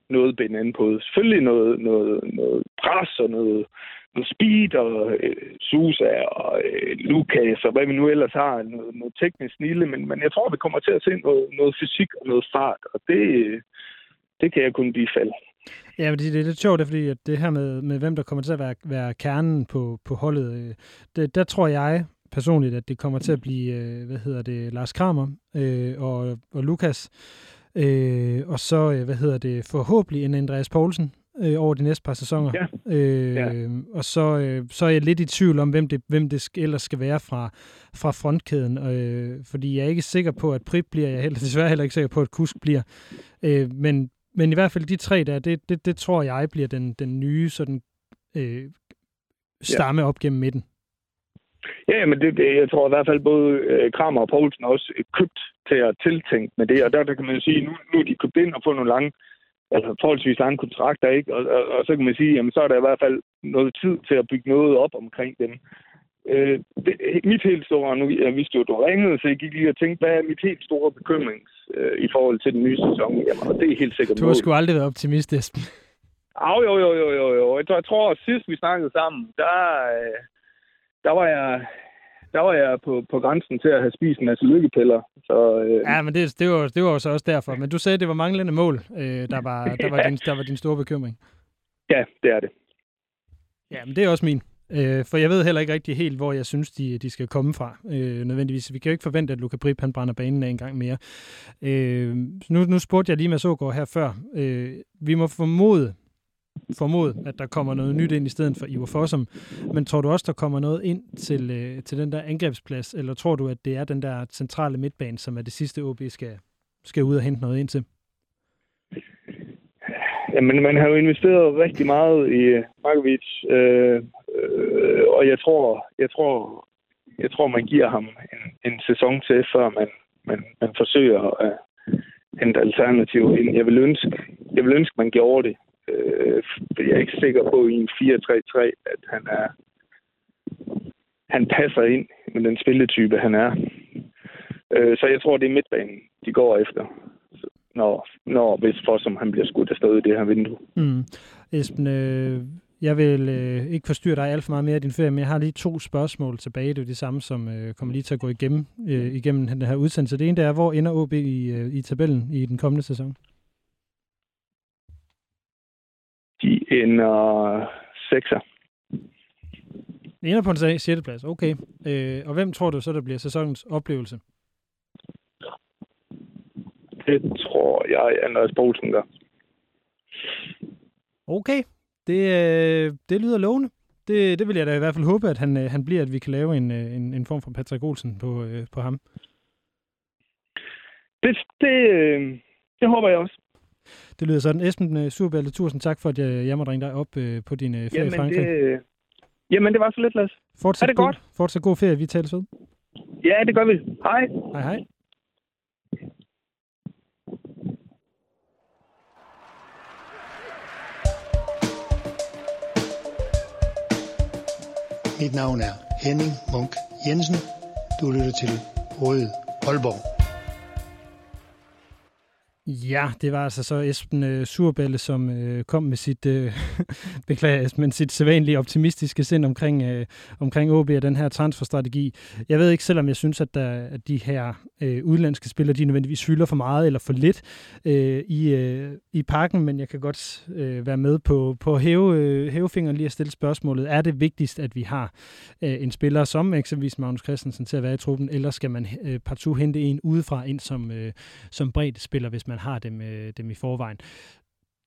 noget binde på. Selvfølgelig noget, noget, noget pres og noget, noget speed og øh, Susa og øh, Lukas og hvad vi nu ellers har, noget, noget teknisk snille, men, men jeg tror, vi kommer til at se noget, noget fysik og noget fart, og det, øh, det kan jeg kun bifalde. Ja, men det, det er lidt sjovt, fordi at det her med, med hvem der kommer til at være, være kernen på, på holdet, øh, det, der tror jeg personligt, at det kommer til at blive, øh, hvad hedder det, Lars Kramer øh, og, og Lukas, øh, og så, øh, hvad hedder det, forhåbentlig en Andreas Poulsen, øh, over de næste par sæsoner. Ja. Øh, ja. Og så, øh, så er jeg lidt i tvivl om, hvem det, hvem det ellers skal være fra, fra frontkæden. Øh, fordi jeg er ikke sikker på, at Prip bliver. Jeg er heller, desværre heller ikke sikker på, at Kusk bliver. Øh, men, men i hvert fald de tre der, det, det, det tror jeg bliver den, den nye sådan, øh, stamme ja. op gennem midten. Ja, men det, det, jeg tror i hvert fald både øh, Kramer og Poulsen også købt til at tiltænke med det, og der, der kan man jo sige, nu, nu er de købt ind og fået nogle lange altså forholdsvis lange kontrakter, ikke? Og, og, og så kan man sige, jamen så er der i hvert fald noget tid til at bygge noget op omkring dem. Øh, det, mit helt store, nu jeg vidste jo, du ringede, så jeg gik lige og tænkte, hvad er mit helt store bekymring øh, i forhold til den nye sæson? Jamen, og det er helt sikkert Du har sgu aldrig været optimist, Esben. Au, jo, jo, jo, jo, jo. Jeg tror, jeg tror, at sidst vi snakkede sammen, der, øh, der var jeg der var jeg på, på grænsen til at have spist en masse lykkepiller. Så, øh... Ja, men det, det, var, det var så også derfor. Men du sagde, at det var manglende mål, øh, der, var, der, var din, der var din store bekymring. Ja, det er det. Ja, men det er også min. Øh, for jeg ved heller ikke rigtig helt, hvor jeg synes, de, de skal komme fra, øh, nødvendigvis. Vi kan jo ikke forvente, at Luka Prip han brænder banen af en gang mere. Øh, nu, nu spurgte jeg lige med Sågaard her før. Øh, vi må formode, formode, at der kommer noget nyt ind i stedet for Ivar Fossum. Men tror du også, der kommer noget ind til, øh, til den der angrebsplads, eller tror du, at det er den der centrale midtbane, som er det sidste, OB skal, skal ud og hente noget ind til? Jamen, man har jo investeret rigtig meget i øh, Markovic, øh, øh, og jeg tror, jeg tror, jeg tror, man giver ham en, en sæson til, før man, man, man forsøger at hente alternativ ind. Jeg vil ønske, jeg vil ønske, man gjorde det. Øh, jeg er ikke sikker på i en 4-3-3, at han er han passer ind med den spilletype, han er. Øh, så jeg tror, det er midtbanen, de går efter, når, når hvis for som han bliver skudt afsted i det her vindue. Mm. Esben, øh, jeg vil øh, ikke forstyrre dig alt for meget mere i din ferie, men jeg har lige to spørgsmål tilbage. Det er det samme, som øh, kommer lige til at gå igennem, øh, igennem den her udsendelse. Det ene det er, hvor ender OB i, øh, i tabellen i den kommende sæson? De ender sekser. Det ender på en 6. plads, okay. Øh, og hvem tror du så, der bliver sæsonens oplevelse? Det tror jeg, Anders Bolsen gør. Okay, det, øh, det lyder lovende. Det, det vil jeg da i hvert fald håbe, at han, øh, han bliver, at vi kan lave en, øh, en, en form for Patrick Olsen på, på ham. Det, det, det håber jeg også. Det lyder sådan. Esben Surbælte, tusind tak for, at jeg, jeg måtte ringe dig op på din ferie jamen, i Frankrig. Det, jamen, det var så lidt, Lars. Fortsæt er det god, godt? Fortsæt god ferie. Vi tales ved. Ja, det gør vi. Hej. Hej, hej. Mit navn er Henning Munk Jensen. Du lytter til Røde Aalborg. Ja, det var altså så Esben øh, Surbælle, som øh, kom med sit, øh, beklager, men sit sædvanlige optimistiske sind omkring, øh, omkring OB og den her transferstrategi. Jeg ved ikke, selvom jeg synes, at, der, at de her øh, udlandske spillere, de nødvendigvis fylder for meget eller for lidt øh, i, øh, i pakken, men jeg kan godt øh, være med på, på at hæve, øh, hæve fingeren lige at stille spørgsmålet. Er det vigtigst, at vi har øh, en spiller som eksempelvis Magnus Christensen til at være i truppen, eller skal man øh, partout hente en udefra ind som, øh, som bredt spiller, hvis man har dem, øh, dem i forvejen.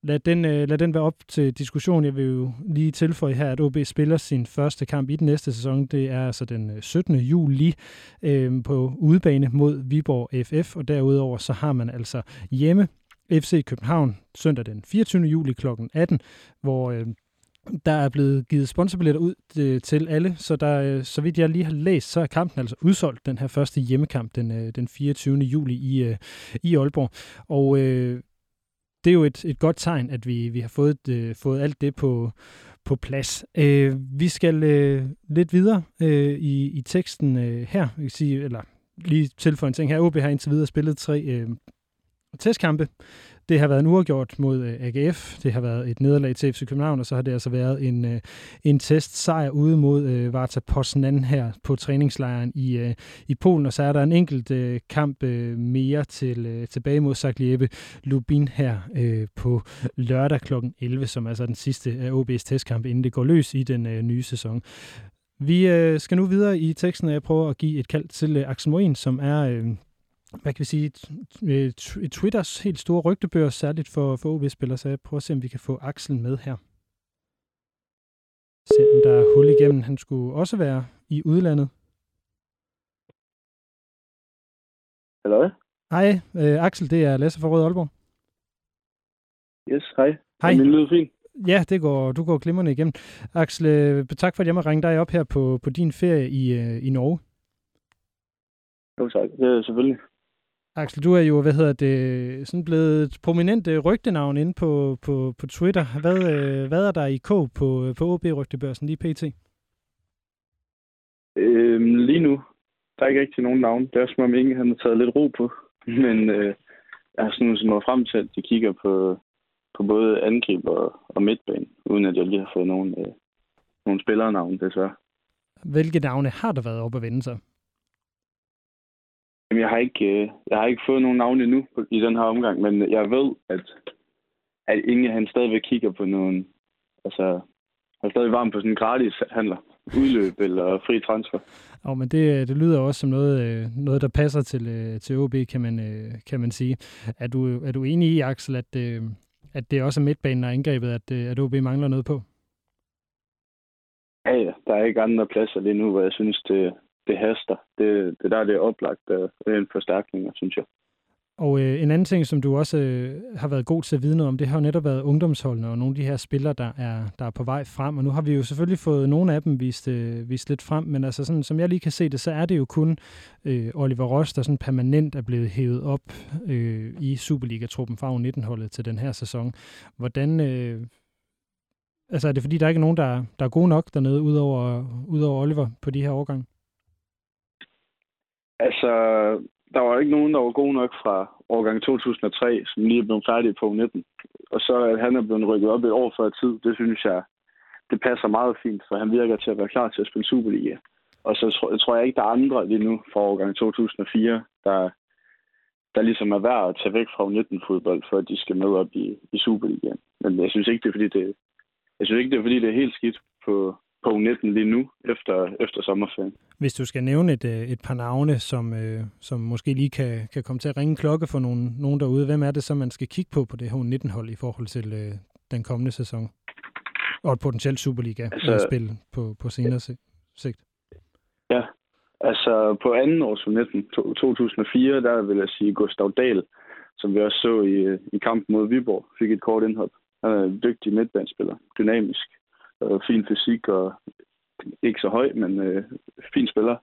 lad den, øh, lad den være op til diskussion. Jeg vil jo lige tilføje her, at OB spiller sin første kamp i den næste sæson. Det er altså den øh, 17. Juli øh, på udebane mod Viborg FF, og derudover så har man altså hjemme FC København søndag den 24. juli kl. 18, hvor øh, der er blevet givet sponsorbilletter ud øh, til alle, så der, øh, så vidt jeg lige har læst, så er kampen altså udsolgt, den her første hjemmekamp den, øh, den 24. juli i, øh, i Aalborg. Og øh, det er jo et, et godt tegn, at vi, vi har fået, øh, fået alt det på, på plads. Øh, vi skal øh, lidt videre øh, i, i teksten øh, her, jeg kan sige, eller lige tilføje en ting her. OB har indtil videre spillet tre øh, testkampe. Det har været en uafgjort mod øh, AGF, det har været et nederlag til FC København, og så har det altså været en, øh, en testsejr ude mod øh, Varta Poznan her på træningslejren i, øh, i Polen, og så er der en enkelt kamp mere til tilbage mod Zagliebe Lubin her på lørdag kl. 11, som er altså den sidste af OB's testkamp, inden det går løs i den nye sæson. Vi øh, skal nu videre i teksten, og jeg prøver at give et kald til øh, Axel Morin, som er... Øh, hvad kan vi sige, Twitters helt store rygtebør, særligt for, for OB-spillere, så jeg prøver at se, om vi kan få Axel med her. Se, om der er hul igennem. Han skulle også være i udlandet. Hallo? Hej, øh, Axel, det er Lasse fra Rød Aalborg. Yes, hej. Hej. Er min lyd fint? Ja, det går, du går glimrende igennem. Axel, øh, tak for, at jeg må ringe dig op her på, på din ferie i, øh, i Norge. Jo tak, det er selvfølgelig. Axel, du er jo, hvad hedder det, sådan blevet et prominent øh, rygtenavn inde på, på, på Twitter. Hvad, øh, hvad er der i kog på, på OB-rygtebørsen lige pt? Øhm, lige nu, der er ikke rigtig nogen navn. Det er som om ingen har taget lidt ro på. Men øh, jeg har sådan nået frem til, at de kigger på, på både angreb og, og midtbane, uden at jeg lige har fået nogen, øh, nogen spillernavn, desværre. Hvilke navne har der været op at vende sig? Jamen, jeg har ikke, øh, jeg har ikke fået nogen navn endnu i den her omgang, men jeg ved, at, at Inge han stadigvæk kigger på nogen, altså, han er stadig varm på sådan en gratis handler, udløb eller fri transfer. Oh, men det, det lyder også som noget, øh, noget der passer til, øh, til OB, kan man, kan man sige. Er du, er du enig i, Axel, at, at det også er midtbanen og angrebet, at, at OB mangler noget på? Ja, ja. Der er ikke andre pladser lige nu, hvor jeg synes, det, det haster. Det, det der det er oplagt øh, en forstærkning, synes jeg. Og øh, en anden ting, som du også øh, har været god til at vide noget om, det har jo netop været ungdomsholdene og nogle af de her spillere, der er, der er på vej frem. Og nu har vi jo selvfølgelig fået nogle af dem vist, øh, vist lidt frem, men altså sådan, som jeg lige kan se det, så er det jo kun øh, Oliver Ross, der sådan permanent er blevet hævet op øh, i Superliga-truppen fra U19-holdet til den her sæson. Hvordan, øh, altså er det fordi, der ikke er nogen, der, der er gode nok dernede, udover, udover Oliver på de her årgange? Altså, der var ikke nogen, der var god nok fra årgang 2003, som lige er blevet færdig på 19. Og så at han er blevet rykket op et år før tid, det synes jeg, det passer meget fint, for han virker til at være klar til at spille Superliga. Og så tror, jeg tror jeg ikke, der er andre lige nu fra årgang 2004, der, der ligesom er værd at tage væk fra 19-fodbold, for at de skal med op i, i Superligaen. Men jeg synes ikke, det er, fordi det, jeg synes ikke, det er, fordi det er helt skidt på, på U19 lige nu, efter, efter sommerferien. Hvis du skal nævne et, øh, et par navne, som, øh, som måske lige kan, kan komme til at ringe klokke for nogen, nogen derude, hvem er det så, man skal kigge på på det her U19-hold i forhold til øh, den kommende sæson? Og et potentielt Superliga-spil altså, på, på senere sigt. Ja, altså på anden års U19, 2004, der vil jeg sige Gustav Dahl, som vi også så i, i kampen mod Viborg, fik et kort indhop. Han er en dygtig midtbanespiller, dynamisk, øh, fin fysik og ikke så høj, men øh, fin spiller.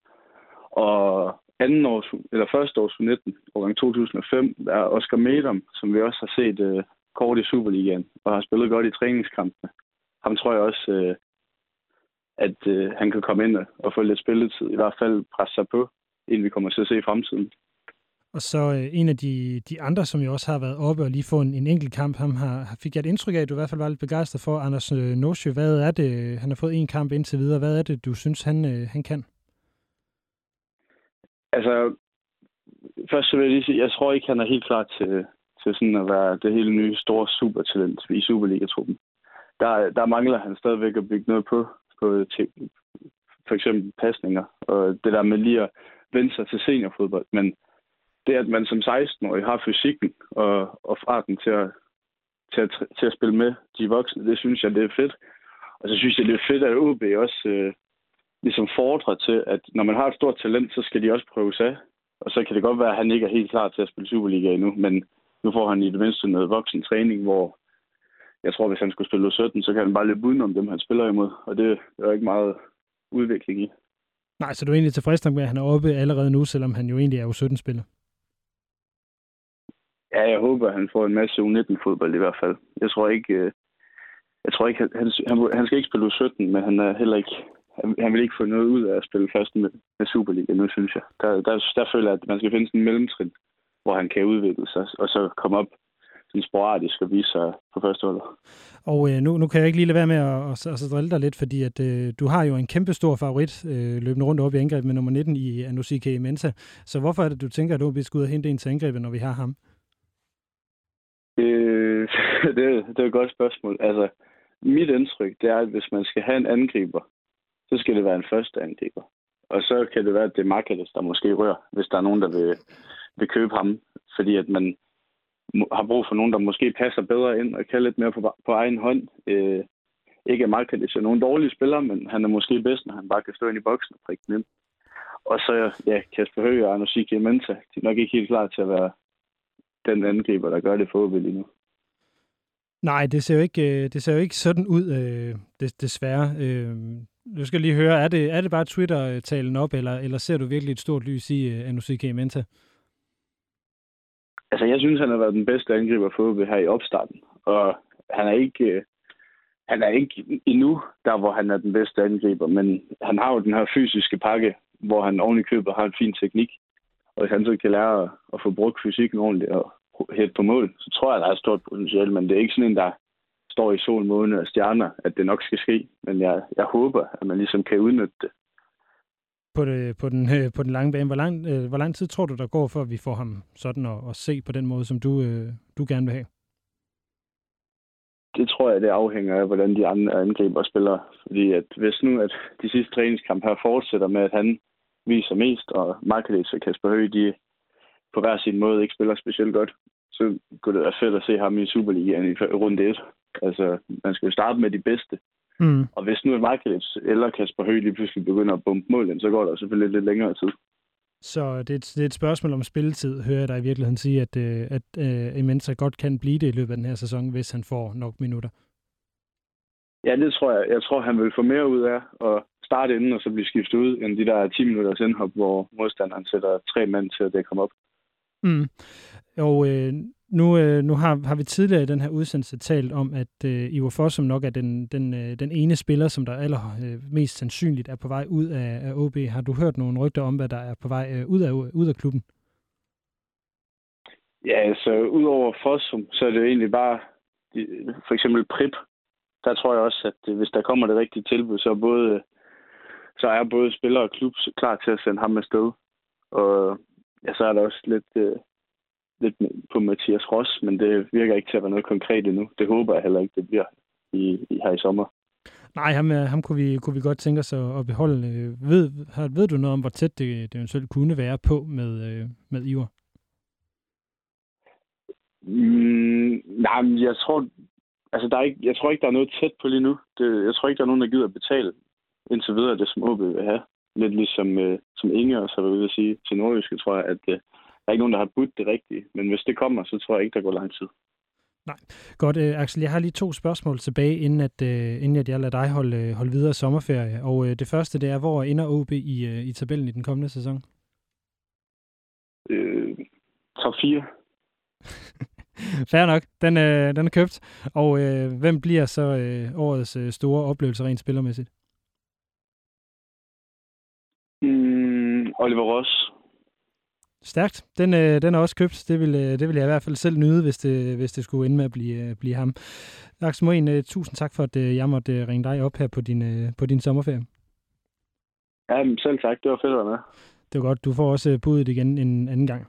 Og anden års, eller første års 19, årgang 2005, der er Oscar Medum, som vi også har set øh, kort i Superligaen, og har spillet godt i træningskampene. Ham tror jeg også, øh, at øh, han kan komme ind og få lidt spilletid, i hvert fald presse sig på, inden vi kommer til at se i fremtiden. Og så øh, en af de, de andre, som jo også har været oppe og lige få en, en enkelt kamp, ham har, fik jeg et indtryk af, at du i hvert fald var lidt begejstret for. Anders øh, Norsjø, hvad er det, øh, han har fået en kamp indtil videre, hvad er det, du synes, han, øh, han kan? Altså, først så vil jeg lige sige, jeg tror ikke, han er helt klar til, til sådan at være det hele nye store supertalent i Superliga-truppen. Der, der mangler han stadigvæk at bygge noget på, på ting, for eksempel pasninger, og det der med lige at vende sig til seniorfodbold. Men det, at man som 16-årig har fysikken og, og farten til at, til at, til at spille med de voksne. Det synes jeg, det er fedt. Og så synes jeg, det er fedt, at OB også øh, ligesom fordrer til, at når man har et stort talent, så skal de også prøve af. Og så kan det godt være, at han ikke er helt klar til at spille Superliga endnu, men nu får han i det mindste noget voksen træning, hvor jeg tror, hvis han skulle spille 17, så kan han bare løbe udenom dem, han spiller imod. Og det er jo ikke meget udvikling i. Nej, så du er egentlig tilfreds med, at han er oppe allerede nu, selvom han jo egentlig er U17-spiller? Ja, jeg håber, han får en masse U19-fodbold i hvert fald. Jeg tror ikke, øh, jeg tror ikke, han, han, han skal ikke spille U17, men han er heller ikke, han, han vil ikke få noget ud af at spille først med, med Superliga nu, synes jeg. Der, der, der føler jeg, at man skal finde sådan en mellemtrin, hvor han kan udvikle sig, og så komme op sådan sporadisk og vise sig på første hold. Og øh, nu, nu kan jeg ikke lige lade være med at, at, at, at drille dig lidt, fordi at, øh, du har jo en kæmpe stor favorit øh, løbende rundt op i angreb med nummer 19 i Anusike Mensa. Så hvorfor er det, du tænker, at du skal ud og hente en til angrebet, når vi har ham? Øh, det, det er et godt spørgsmål. Altså, mit indtryk, det er, at hvis man skal have en angriber, så skal det være en første angriber. Og så kan det være, at det er Markedes, der måske rører, hvis der er nogen, der vil, vil købe ham. Fordi at man har brug for nogen, der måske passer bedre ind og kan lidt mere på, på egen hånd. Øh, ikke at Markedes er nogen dårlige spiller, men han er måske bedst, når han bare kan stå ind i boksen og prikke den ind. Og så, ja, Kasper Høgh og Arno Menta, de er nok ikke helt klar til at være den angriber, der gør det for lige nu. Nej, det ser jo ikke, øh, det ser jo ikke sådan ud, øh, desværre. Øh, du skal lige høre, er det, er det bare Twitter-talen op, eller, eller ser du virkelig et stort lys i NOCK Menta? Altså, jeg synes, han har været den bedste angriber for OB her i opstarten. Og han er ikke, han er ikke endnu der, hvor han er den bedste angriber, men han har jo den her fysiske pakke, hvor han oven i købet har en fin teknik. Og hvis han så kan lære at, at få brugt fysikken ordentligt og hætte på mål, så tror jeg, der er et stort potentiale. Men det er ikke sådan en, der står i sol, måne og stjerner, at det nok skal ske. Men jeg, jeg håber, at man ligesom kan udnytte det. På, det, på, den, øh, på den lange bane, hvor lang, øh, hvor lang tid tror du, der går, at vi får ham sådan at, at se på den måde, som du, øh, du gerne vil have? Det tror jeg, det afhænger af, hvordan de andre angriber spiller. Fordi at hvis nu at de sidste træningskamp her fortsætter med, at han viser mest, og Markelis og Kasper Høgh, de på hver sin måde ikke spiller specielt godt, så kunne det være fedt at se ham i Superligaen i runde 1. Altså, man skal jo starte med de bedste. Mm. Og hvis nu Markelis eller Kasper Høgh lige pludselig begynder at bumpe målen, så går der selvfølgelig lidt længere tid. Så det er, et, det er et spørgsmål om spilletid, hører jeg dig i virkeligheden sige, at, øh, at uh, Imensa godt kan blive det i løbet af den her sæson, hvis han får nok minutter. Ja, det tror jeg. Jeg tror, han vil få mere ud af at starte inden og så blive skiftet ud, end de der 10 minutters indhop, hvor modstanderen sætter tre mænd til at dække ham op. Mm. Og øh, nu, øh, nu har, har vi tidligere i den her udsendelse talt om, at øh, Ivar Fossum nok er den, den, øh, den ene spiller, som der aller øh, mest sandsynligt er på vej ud af, af OB. Har du hørt nogle rygter om, hvad der er på vej øh, ud, af, ud af klubben? Ja, altså udover Fossum, så er det jo egentlig bare for eksempel Prip. Der tror jeg også, at hvis der kommer det rigtige tilbud, så er både, så er både spiller og klub klar til at sende ham afsted. Og ja, så er der også lidt, øh, lidt på Mathias Ross, men det virker ikke til at være noget konkret endnu. Det håber jeg heller ikke, det bliver i, i her i sommer. Nej, ham, ham kunne, vi, kunne vi godt tænke os at, at beholde. Ved, ved du noget om, hvor tæt det, det eventuelt kunne være på med, øh, med Ivar? Mm, nej, men jeg tror, altså der er ikke, jeg tror ikke, der er noget tæt på lige nu. Det, jeg tror ikke, der er nogen, der gider at betale indtil videre det, som OB vil have lidt ligesom øh, som Inge også har været ude at sige til Nordjyske, tror jeg, at øh, der er ikke nogen, der har budt det rigtige. Men hvis det kommer, så tror jeg ikke, der går lang tid. Nej. Godt, øh, Axel, jeg har lige to spørgsmål tilbage, inden, at, øh, inden at jeg lader dig holde, øh, holde videre sommerferie. Og øh, det første, det er, hvor ender OB i, øh, i tabellen i den kommende sæson? Øh, top 4. Fair nok. Den, øh, den er købt. Og øh, hvem bliver så øh, årets øh, store oplevelse rent spillermæssigt? Oliver Ross. Stærkt. Den, øh, den er også købt. Det vil, øh, det vil jeg i hvert fald selv nyde, hvis det, hvis det skulle ende med at blive, øh, blive ham. Lars Moen, øh, tusind tak for, at øh, jeg måtte øh, ringe dig op her på din, øh, på din sommerferie. Ja, selv tak. Det var fedt at være med. Det var godt. Du får også øh, budet igen en anden gang.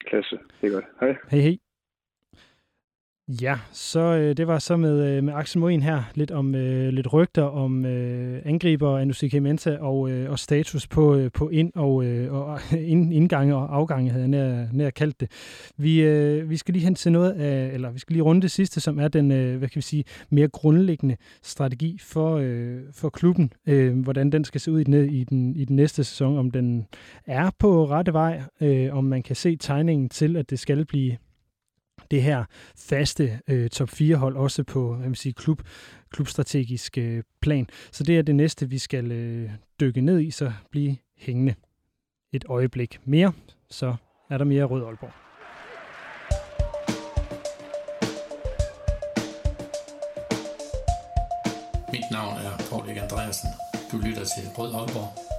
Klasse. Det er godt. Hej. Hej, hej. Ja, så øh, det var så med, øh, med Axel Moen her, lidt om øh, lidt rygter om øh, angriber Anusike og, øh, og status på, øh, på ind- og, øh, og ind, indgange og afgange, havde jeg nær, nær kaldt det. Vi, øh, vi skal lige hen til noget af, eller vi skal lige runde det sidste, som er den, øh, hvad kan vi sige, mere grundlæggende strategi for, øh, for klubben, øh, hvordan den skal se ud i den, i, den, i den næste sæson, om den er på rette vej, øh, om man kan se tegningen til, at det skal blive det her faste øh, top 4-hold, også på hvad man siger, klub, klubstrategisk øh, plan. Så det er det næste, vi skal øh, dykke ned i, så blive hængende et øjeblik mere, så er der mere Rød Aalborg. Mit navn er Paul Andreasen. Du lytter til Rød Aalborg.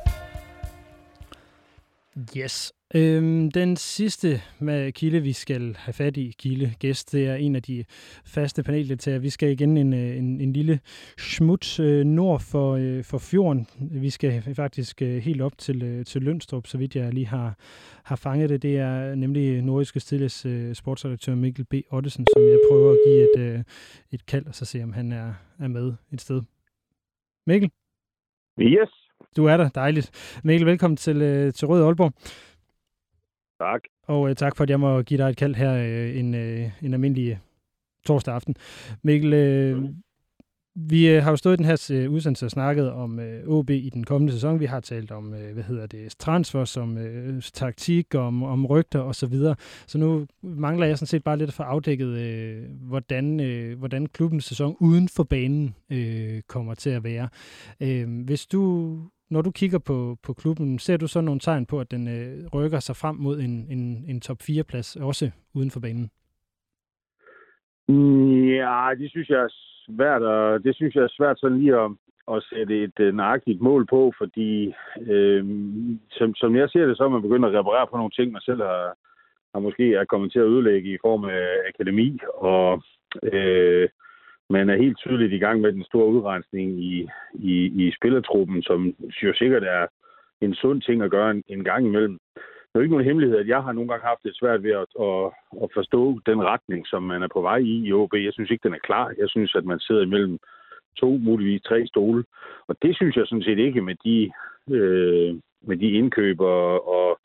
Yes. Øhm, den sidste med kilde, vi skal have fat i, kilde gæst, det er en af de faste paneldeltagere. Vi skal igen en, øh, en, en lille smut øh, nord for, øh, for fjorden. Vi skal faktisk øh, helt op til, øh, til Lønstrup, så vidt jeg lige har, har fanget det. Det er nemlig Nordiske Stilles øh, sportsredaktør Mikkel B. Ottesen, som jeg prøver at give et, øh, et kald, og så se, om han er, er med et sted. Mikkel? Yes. Du er der, dejligt. Mikkel, velkommen til, øh, til Rød Aalborg. Tak. Og øh, tak for, at jeg må give dig et kald her øh, en, øh, en almindelig torsdag aften. Mikkel, øh, vi øh, har jo stået i den her øh, udsendelse og snakket om øh, OB i den kommende sæson. Vi har talt om, øh, hvad hedder det, transfer, som øh, taktik, om, om rygter og så videre. Så nu mangler jeg sådan set bare lidt at få afdækket, øh, hvordan, øh, hvordan klubbens sæson uden for banen øh, kommer til at være. Øh, hvis du når du kigger på, på klubben, ser du så nogle tegn på, at den øh, rykker sig frem mod en, en, en top 4-plads, også uden for banen? Ja, det synes jeg er svært, og det synes jeg er svært sådan lige at, at sætte et uh, nøjagtigt mål på, fordi øh, som, som jeg ser det, så er man begyndt at reparere på nogle ting, man selv har, har måske er kommet til at ødelægge i form af akademi, og øh, man er helt tydeligt i gang med den store udrensning i, i, i spillertruppen, som jo sikkert er en sund ting at gøre en, en gang imellem. Det er jo ikke nogen hemmelighed, at jeg har nogle gange haft det svært ved at, at, at forstå den retning, som man er på vej i i OB. Jeg synes ikke, den er klar. Jeg synes, at man sidder imellem to, muligvis tre stole. Og det synes jeg sådan set ikke med de, øh, med de indkøb og, og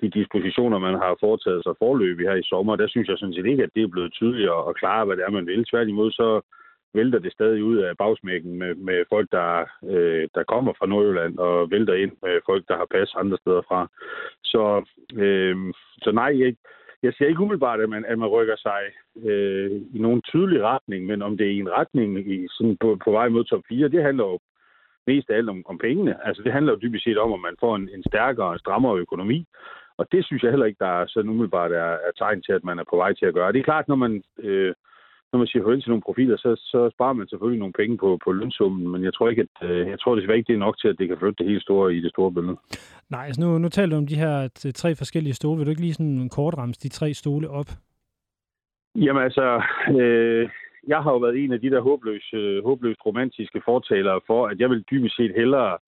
de dispositioner, man har foretaget sig forløbig her i sommer. Der synes jeg sådan set ikke, at det er blevet tydeligere og klare, hvad det er, man vil. Tværtimod så vælter det stadig ud af bagsmækken med, med folk, der, øh, der kommer fra Nordjylland og vælter ind med folk, der har pas andre steder fra. Så, øh, så nej, jeg, jeg ser ikke umiddelbart, at man, at man rykker sig øh, i nogen tydelig retning, men om det er i en retning i, sådan på, på vej mod top 4, det handler jo mest af alt om, om pengene. Altså det handler jo dybest set om, at man får en, en stærkere og strammere økonomi. Og det synes jeg heller ikke, der er sådan umiddelbart er, er tegn til, at man er på vej til at gøre. Det er klart, når man øh, når man siger farvel til nogle profiler, så, så sparer man selvfølgelig nogle penge på, på lønsummen, men jeg tror ikke, at øh, jeg tror desværre ikke, det er nok til, at det kan flytte det helt store i det store billede. Nej, altså nu, nu taler du om de her tre forskellige stole. Vil du ikke lige sådan kort ramme de tre stole op? Jamen altså, øh, jeg har jo været en af de der håbløst, øh, håbløst romantiske fortalere for, at jeg vil dybest set hellere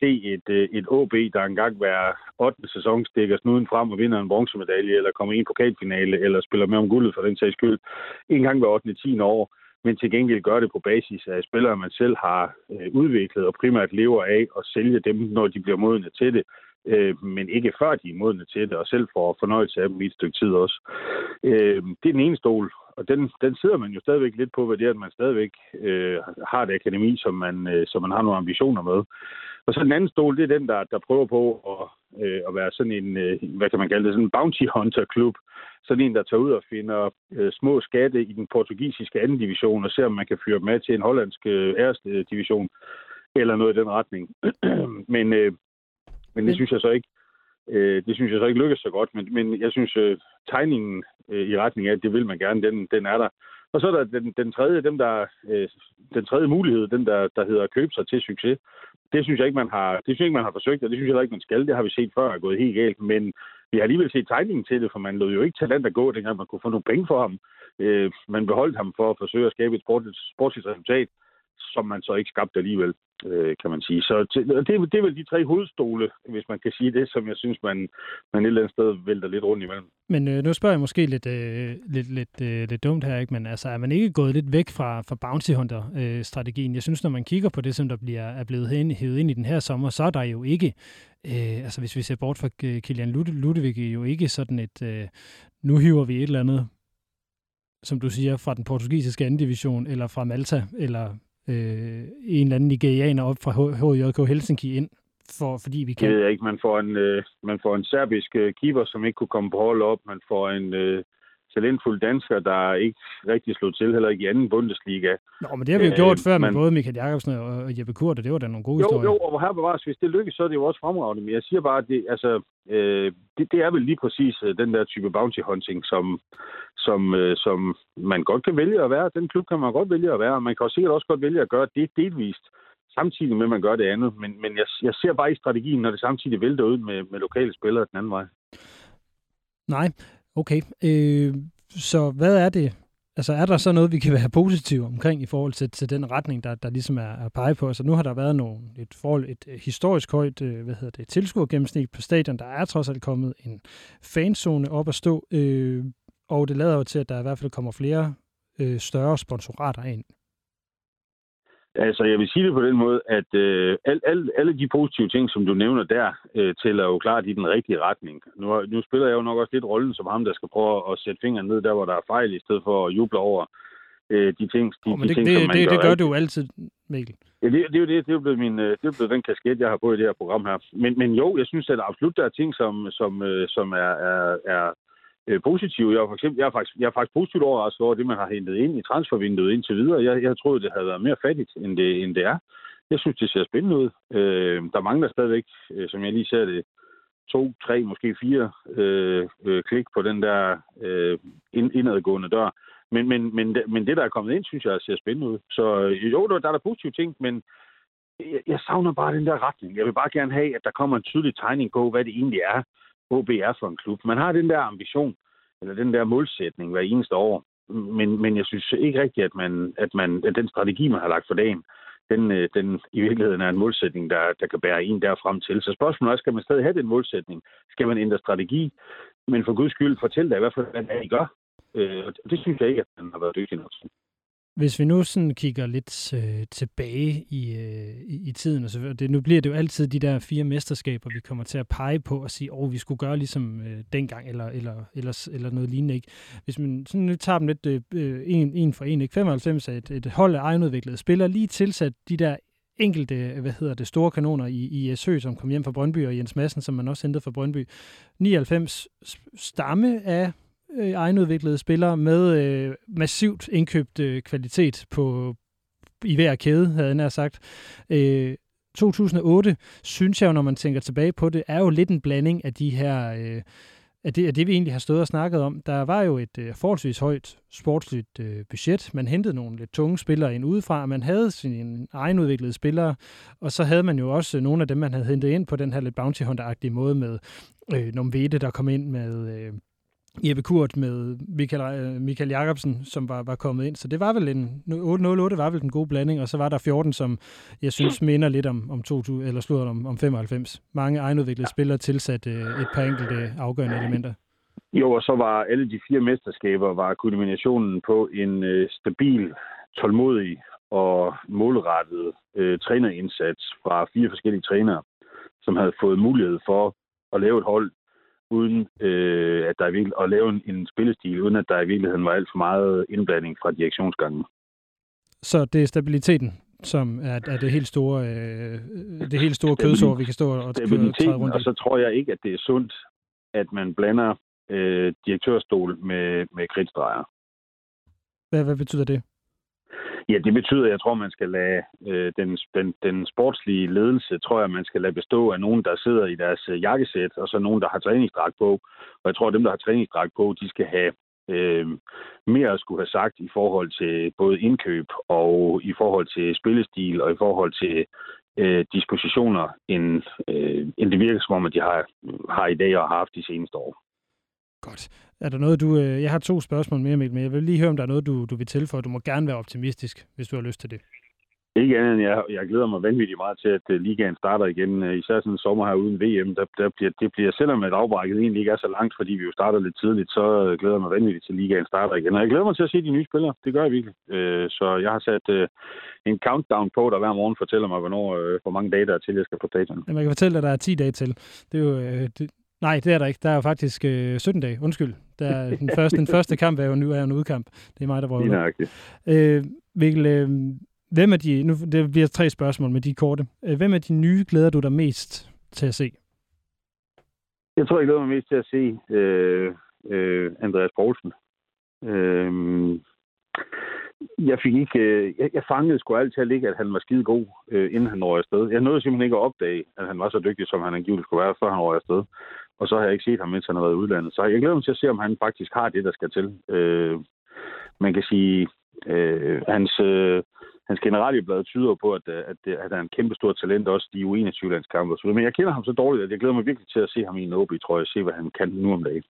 se et, øh, et OB, der engang hver 8. sæson stikker snuden frem og vinder en bronzemedalje, eller kommer i en pokalfinale, eller spiller med om guldet for den sags skyld, en gang hver 8. 10 år, men til gengæld gør det på basis af spillere, man selv har øh, udviklet og primært lever af at sælge dem, når de bliver modne til det, øh, men ikke før de er modne til det, og selv får fornøjelse af dem i et stykke tid også. Øh, det er den ene stol, og den, den sidder man jo stadigvæk lidt på, hvad det er, at man stadigvæk øh, har et akademi, som man, øh, som man har nogle ambitioner med. Og så den anden stol, det er den, der, der prøver på at, øh, at være sådan en, øh, hvad kan man kalde det, sådan en bounty hunter klub. Sådan en, der tager ud og finder øh, små skatte i den portugisiske anden division, og ser, om man kan fyre dem med til en hollandsk øh, ærste division, eller noget i den retning. men, øh, men det synes jeg så ikke, øh, det synes jeg så ikke lykkes så godt, men, men jeg synes, øh, tegningen øh, i retning af, at det vil man gerne, den, den er der. Og så er der den, den tredje, dem der, øh, den tredje mulighed, den der, der hedder at købe sig til succes. Det synes jeg ikke, man har, det synes jeg ikke, man har forsøgt, og det synes jeg ikke, man skal. Det har vi set før er gået helt galt. Men vi har alligevel set tegningen til det, for man lod jo ikke talent at gå, dengang man kunne få nogle penge for ham. Øh, man beholdt ham for at forsøge at skabe et sportsligt resultat. som man så ikke skabte alligevel, øh, kan man sige. Så det, det er vel de tre hovedstole, hvis man kan sige det, som jeg synes, man, man et eller andet sted vælter lidt rundt imellem. Men øh, nu spørger jeg måske lidt, øh, lidt, lidt, øh, lidt dumt her, ikke? men altså, er man ikke gået lidt væk fra, fra Bounty Hunter-strategien? jeg synes, når man kigger på det, som der bliver, er blevet hævet ind i den her sommer, så er der jo ikke, øh, altså hvis vi ser bort fra øh, Kilian Ludvig, jo ikke sådan et, øh, nu hiver vi et eller andet som du siger, fra den portugisiske anden division, eller fra Malta, eller øh, en eller anden nigerianer op fra HJK Helsinki ind, for, fordi vi kan... Jeg ved ikke, man får en, øh, man får en serbisk øh, keeper, som ikke kunne komme på hold op, man får en... Øh, talentfuld dansker, der ikke rigtig slog til, heller ikke i anden Bundesliga. Nå, men det har vi jo gjort øh, før med både Michael Jacobsen og Jeppe Kurt, og det var da nogle gode jo, historier. Jo, og her bevares, hvis det lykkes, så er det jo også fremragende. Men jeg siger bare, at det, altså, øh, det, det er vel lige præcis øh, den der type bounty hunting, som, som, øh, som man godt kan vælge at være. Den klub kan man godt vælge at være, og man kan også sikkert også godt vælge at gøre det delvist samtidig med, at man gør det andet. Men, men jeg, jeg ser bare i strategien, når det samtidig vælter ud med, med lokale spillere den anden vej. Nej, Okay, øh, så hvad er det? Altså er der så noget, vi kan være positive omkring i forhold til, til den retning, der, der ligesom er, er pege på? Altså nu har der været nogle, et, forhold, et historisk højt øh, hvad hedder det, tilskuergennemsnit på stadion. Der er trods alt kommet en fanzone op at stå, øh, og det lader jo til, at der i hvert fald kommer flere øh, større sponsorater ind. Altså, jeg vil sige det på den måde, at øh, al, al, alle de positive ting, som du nævner der, øh, tæller jo klart i den rigtige retning. Nu, nu spiller jeg jo nok også lidt rollen som ham, der skal prøve at sætte fingeren ned der, hvor der er fejl, i stedet for at juble over øh, de ting, de, oh, men de det, ting det, som man det, gør det gør du altid, Mikkel. Ja, det, det, er jo det, det er blevet, min, øh, det er blevet den kasket, jeg har på i det her program her. Men, men jo, jeg synes, at der absolut der er ting, som, som, øh, som er, er, er øh, positive. Jeg er, for eksempel, jeg, er faktisk, jeg er faktisk positivt overrasket over det, man har hentet ind i transfervinduet indtil videre. Jeg, jeg troede, det havde været mere fattigt, end det, end det er. Jeg synes, det ser spændende ud. Øh, der mangler stadigvæk, øh, som jeg lige ser det, to, tre, måske fire øh, øh, klik på den der øh, indadgående dør. Men, men, men, men det, der er kommet ind, synes jeg ser spændende ud. Så øh, jo, der er der positive ting, men jeg, jeg savner bare den der retning. Jeg vil bare gerne have, at der kommer en tydelig tegning på, hvad det egentlig er, OB er for en klub. Man har den der ambition, eller den der målsætning hver eneste år. Men, men jeg synes ikke rigtigt, at, man, at, man, at den strategi, man har lagt for dagen, den, øh, den i virkeligheden er en målsætning, der, der kan bære en derfrem til. Så spørgsmålet er, skal man stadig have den målsætning? Skal man ændre strategi? Men for guds skyld, fortæl da i hvert fald, hvad det er, I gør. Øh, det synes jeg ikke, at man har været dygtig nok til. Hvis vi nu sådan kigger lidt øh, tilbage i, øh, i, tiden, og så, det, nu bliver det jo altid de der fire mesterskaber, vi kommer til at pege på og sige, åh, oh, vi skulle gøre ligesom øh, dengang, eller, eller, eller, eller noget lignende. Ikke? Hvis man sådan nu tager dem lidt øh, øh en, en for en, ikke? 95 er et, et hold af egenudviklede spillere, lige tilsat de der enkelte, hvad hedder det, store kanoner i, i Sø, som kom hjem fra Brøndby, og Jens Madsen, som man også hentede fra Brøndby. 99 stamme af øh, egenudviklede spillere med øh, massivt indkøbt øh, kvalitet på i hver kæde, havde jeg nær sagt. Øh, 2008, synes jeg jo, når man tænker tilbage på det, er jo lidt en blanding af de her... Øh, af det, af det, vi egentlig har stået og snakket om. Der var jo et øh, forholdsvis højt sportsligt øh, budget. Man hentede nogle lidt tunge spillere ind udefra. Man havde sine egenudviklede spillere, og så havde man jo også nogle af dem, man havde hentet ind på den her lidt bounty hunter-agtige måde med øh, nogle der kom ind med... Øh, Jeppe Kurt med Michael, øh, Michael Jacobsen, som var, var kommet ind. Så det var vel en 808 var vel den gode blanding, og så var der 14, som jeg synes minder lidt om, om 2000, eller slutter om, om 95. Mange egenudviklede ja. spillere tilsat øh, et par enkelte afgørende elementer. Jo, og så var alle de fire mesterskaber var kulminationen på en øh, stabil, tålmodig og målrettet øh, trænerindsats fra fire forskellige trænere, som havde fået mulighed for at lave et hold, uden øh, at der er virkelig, at lave en, en spillestil, uden at der i virkeligheden var alt for meget indblanding fra direktionsgangen. Så det er stabiliteten, som er, er det helt store, øh, det helt store kødsår, vi kan stå og træde rundt i. Og så tror jeg ikke, at det er sundt, at man blander øh, direktørstol med, med kridtstreger. Hvad, hvad betyder det? Ja, det betyder, at jeg tror, man skal lade øh, den, den, den sportslige ledelse, tror jeg, man skal lade bestå af nogen, der sidder i deres øh, jakkesæt, og så nogen, der har træningsdragt på. Og jeg tror, at dem, der har træningsdragt på, de skal have øh, mere at skulle have sagt i forhold til både indkøb og i forhold til spillestil og i forhold til øh, dispositioner, end, øh, end det virker som om, at de har, har i dag og har haft de seneste år. Godt. Er der noget, du... Øh, jeg har to spørgsmål mere, Mikkel, men jeg vil lige høre, om der er noget, du, du vil tilføje. Du må gerne være optimistisk, hvis du har lyst til det. Ikke andet end, jeg, jeg glæder mig vanvittigt meget til, at uh, ligaen starter igen. Uh, især sådan en sommer her uden VM, der, der bliver, det bliver, selvom at afbrækket egentlig ikke er så langt, fordi vi jo starter lidt tidligt, så uh, glæder jeg mig vanvittigt til, at ligaen starter igen. Og jeg glæder mig til at se de nye spillere. Det gør jeg virkelig. Uh, så jeg har sat uh, en countdown på, der hver morgen fortæller mig, hvornår, uh, hvor mange dage der er til, jeg skal på stadion. Ja, man kan fortælle, at der er 10 dage til. Det er jo, uh, det, nej, det er der ikke. Der er jo faktisk uh, 17 dage. Undskyld. Der er den, første, den første kamp er jo nu er en udkamp. Det er mig, der det. Uh, Mikkel, uh, Hvem er de, nu det bliver tre spørgsmål med de korte. Øh, hvem er de nye glæder du dig mest til at se? Jeg tror, jeg glæder mig mest til at se øh, øh, Andreas Poulsen. Øh, jeg fik ikke, øh, jeg, jeg fangede sgu altid ikke, at han var skide god, øh, inden han røg afsted. Jeg nåede simpelthen ikke at opdage, at han var så dygtig, som han angiveligt skulle være, før han røg afsted. Og så har jeg ikke set ham, mens han har været udlandet. Så jeg glæder mig til at se, om han faktisk har det, der skal til. Øh, man kan sige, øh, hans, øh, hans generalieblad tyder på, at, at, det, at han er en kæmpe stor talent, også de U21-landskampe osv. Men jeg kender ham så dårligt, at jeg glæder mig virkelig til at se ham i en OB, tror jeg, se hvad han kan nu om dagen.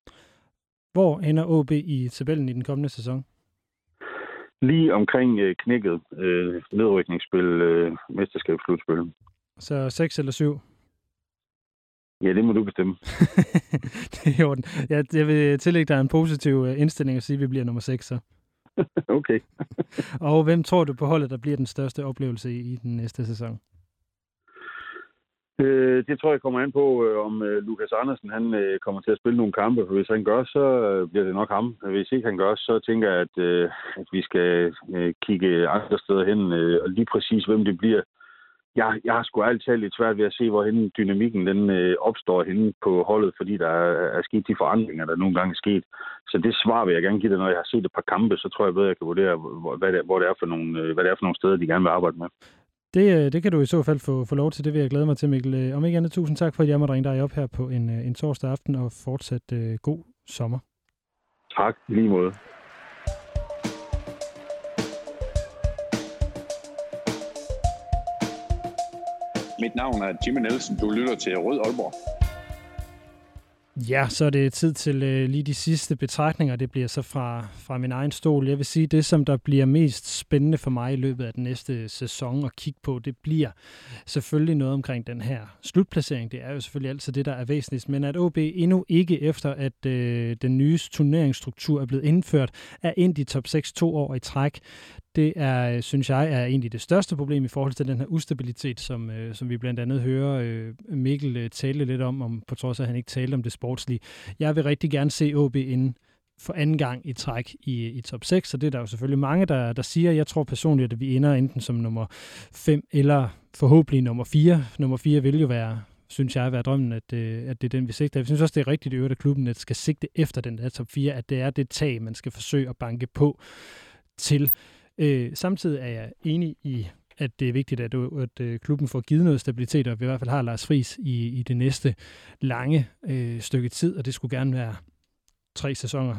Hvor ender OB i tabellen i den kommende sæson? Lige omkring øh, knækket øh, nedrykningsspil, øh, mesterskabsslutspil. Så 6 eller 7? Ja, det må du bestemme. det er i orden. Jeg, jeg vil tillægge dig en positiv øh, indstilling og sige, at vi bliver nummer 6 så. okay. og hvem tror du på holdet, der bliver den største oplevelse i, i den næste sæson? Øh, det tror jeg kommer an på, øh, om øh, Lukas Andersen han øh, kommer til at spille nogle kampe. For hvis han gør, så øh, bliver det nok ham. Hvis ikke han gør, så tænker jeg, at, øh, at vi skal øh, kigge andre steder hen. Øh, og lige præcis, hvem det bliver, jeg, jeg har sgu altid lidt svært ved at se, hvor henne dynamikken den, øh, opstår henne på holdet, fordi der er, er sket de forandringer, der nogle gange er sket. Så det svar vil jeg gerne give dig, når jeg har set et par kampe, så tror jeg bedre, jeg kan vurdere, hvor, hvad, det, hvor det er for nogle, øh, hvad det er for nogle steder, de gerne vil arbejde med. Det, øh, det kan du i så fald få, få lov til. Det vil jeg glæde mig til, Mikkel. Øh, om ikke andet, tusind tak for, at jeg måtte ringe dig op her på en, en torsdag aften, og fortsat uh, god sommer. Tak, lige måde. Mit navn er Jimmy Nielsen. Du lytter til Rød Aalborg. Ja, så er det tid til øh, lige de sidste betragtninger. Det bliver så fra, fra min egen stol. Jeg vil sige, det som der bliver mest spændende for mig i løbet af den næste sæson at kigge på, det bliver selvfølgelig noget omkring den her slutplacering. Det er jo selvfølgelig altid det, der er væsentligt. Men at OB endnu ikke efter, at øh, den nye turneringsstruktur er blevet indført, er ind i top 6 to år i træk. Det er, synes jeg, er egentlig det største problem i forhold til den her ustabilitet, som, øh, som vi blandt andet hører øh, Mikkel øh, tale lidt om, om, på trods af, at han ikke talte om det sportslige. Jeg vil rigtig gerne se OB inden for anden gang i træk i, øh, i top 6, så det er der jo selvfølgelig mange, der, der siger. Jeg tror personligt, at vi ender enten som nummer 5 eller forhåbentlig nummer 4. Nummer 4 vil jo være synes jeg, være drømmen, at, øh, at det er den, vi sigter. Jeg synes også, det er rigtigt i øvrigt, at klubben at skal sigte efter den der top 4, at det er det tag, man skal forsøge at banke på til. Øh, samtidig er jeg enig i, at det er vigtigt, at, at, at klubben får givet noget stabilitet, og vi i hvert fald har Lars Friis i, i det næste lange øh, stykke tid, og det skulle gerne være tre sæsoner,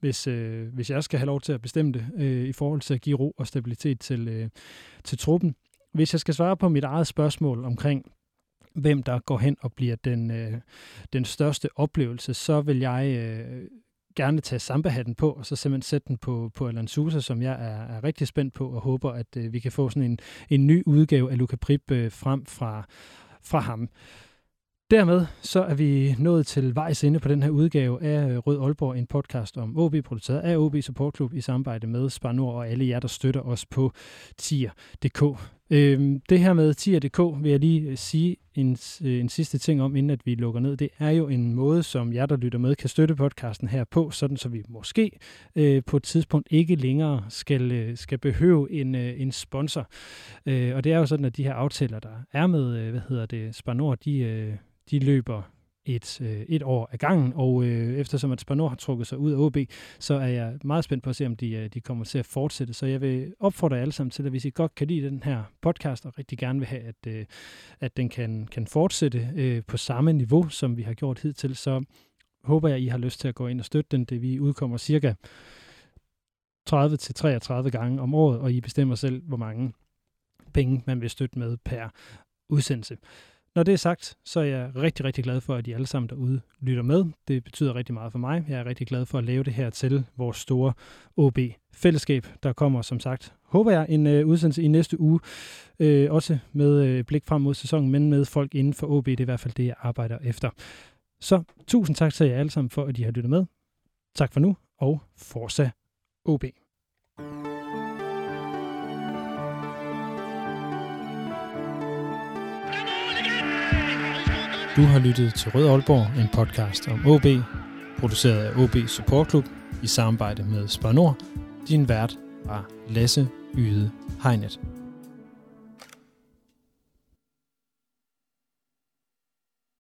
hvis, øh, hvis jeg skal have lov til at bestemme det, øh, i forhold til at give ro og stabilitet til, øh, til truppen. Hvis jeg skal svare på mit eget spørgsmål omkring, hvem der går hen og bliver den, øh, den største oplevelse, så vil jeg øh, gerne tage samba på, og så simpelthen sætte den på, på Alan Sousa, som jeg er, er rigtig spændt på, og håber, at øh, vi kan få sådan en, en ny udgave af Luca Prip øh, frem fra, fra ham. Dermed så er vi nået til vejs inde på den her udgave af øh, Rød Aalborg, en podcast om OB, produceret af OB Support Club i samarbejde med Spar Nord og alle jer, der støtter os på tier.dk. Øhm, det her med tier.dk vil jeg lige øh, sige en, øh, en sidste ting om, inden at vi lukker ned. Det er jo en måde, som jer, der lytter med, kan støtte podcasten her på, sådan så vi måske øh, på et tidspunkt ikke længere skal, øh, skal behøve en, øh, en sponsor. Øh, og det er jo sådan, at de her aftaler, der er med, øh, hvad hedder det, Spanor, de, øh, de løber et, øh, et år ad gangen, og øh, eftersom at Spanor har trukket sig ud af OB, så er jeg meget spændt på at se, om de, øh, de kommer til at fortsætte. Så jeg vil opfordre jer alle sammen til, at hvis I godt kan lide den her podcast, og rigtig gerne vil have, at, øh, at den kan, kan fortsætte øh, på samme niveau, som vi har gjort hidtil, så håber jeg, at I har lyst til at gå ind og støtte den. Det vi udkommer cirka 30-33 gange om året, og I bestemmer selv, hvor mange penge man vil støtte med per udsendelse. Når det er sagt, så er jeg rigtig, rigtig glad for, at I alle sammen derude lytter med. Det betyder rigtig meget for mig. Jeg er rigtig glad for at lave det her til vores store OB-fællesskab. Der kommer som sagt, håber jeg, en øh, udsendelse i næste uge. Øh, også med øh, blik frem mod sæsonen, men med folk inden for OB. Det er i hvert fald det, jeg arbejder efter. Så tusind tak til jer alle sammen for, at I har lyttet med. Tak for nu, og Forza OB. Du har lyttet til Rød Aalborg, en podcast om OB, produceret af OB Support Club i samarbejde med Spar Nord. Din vært var Lasse Yde Hegnet.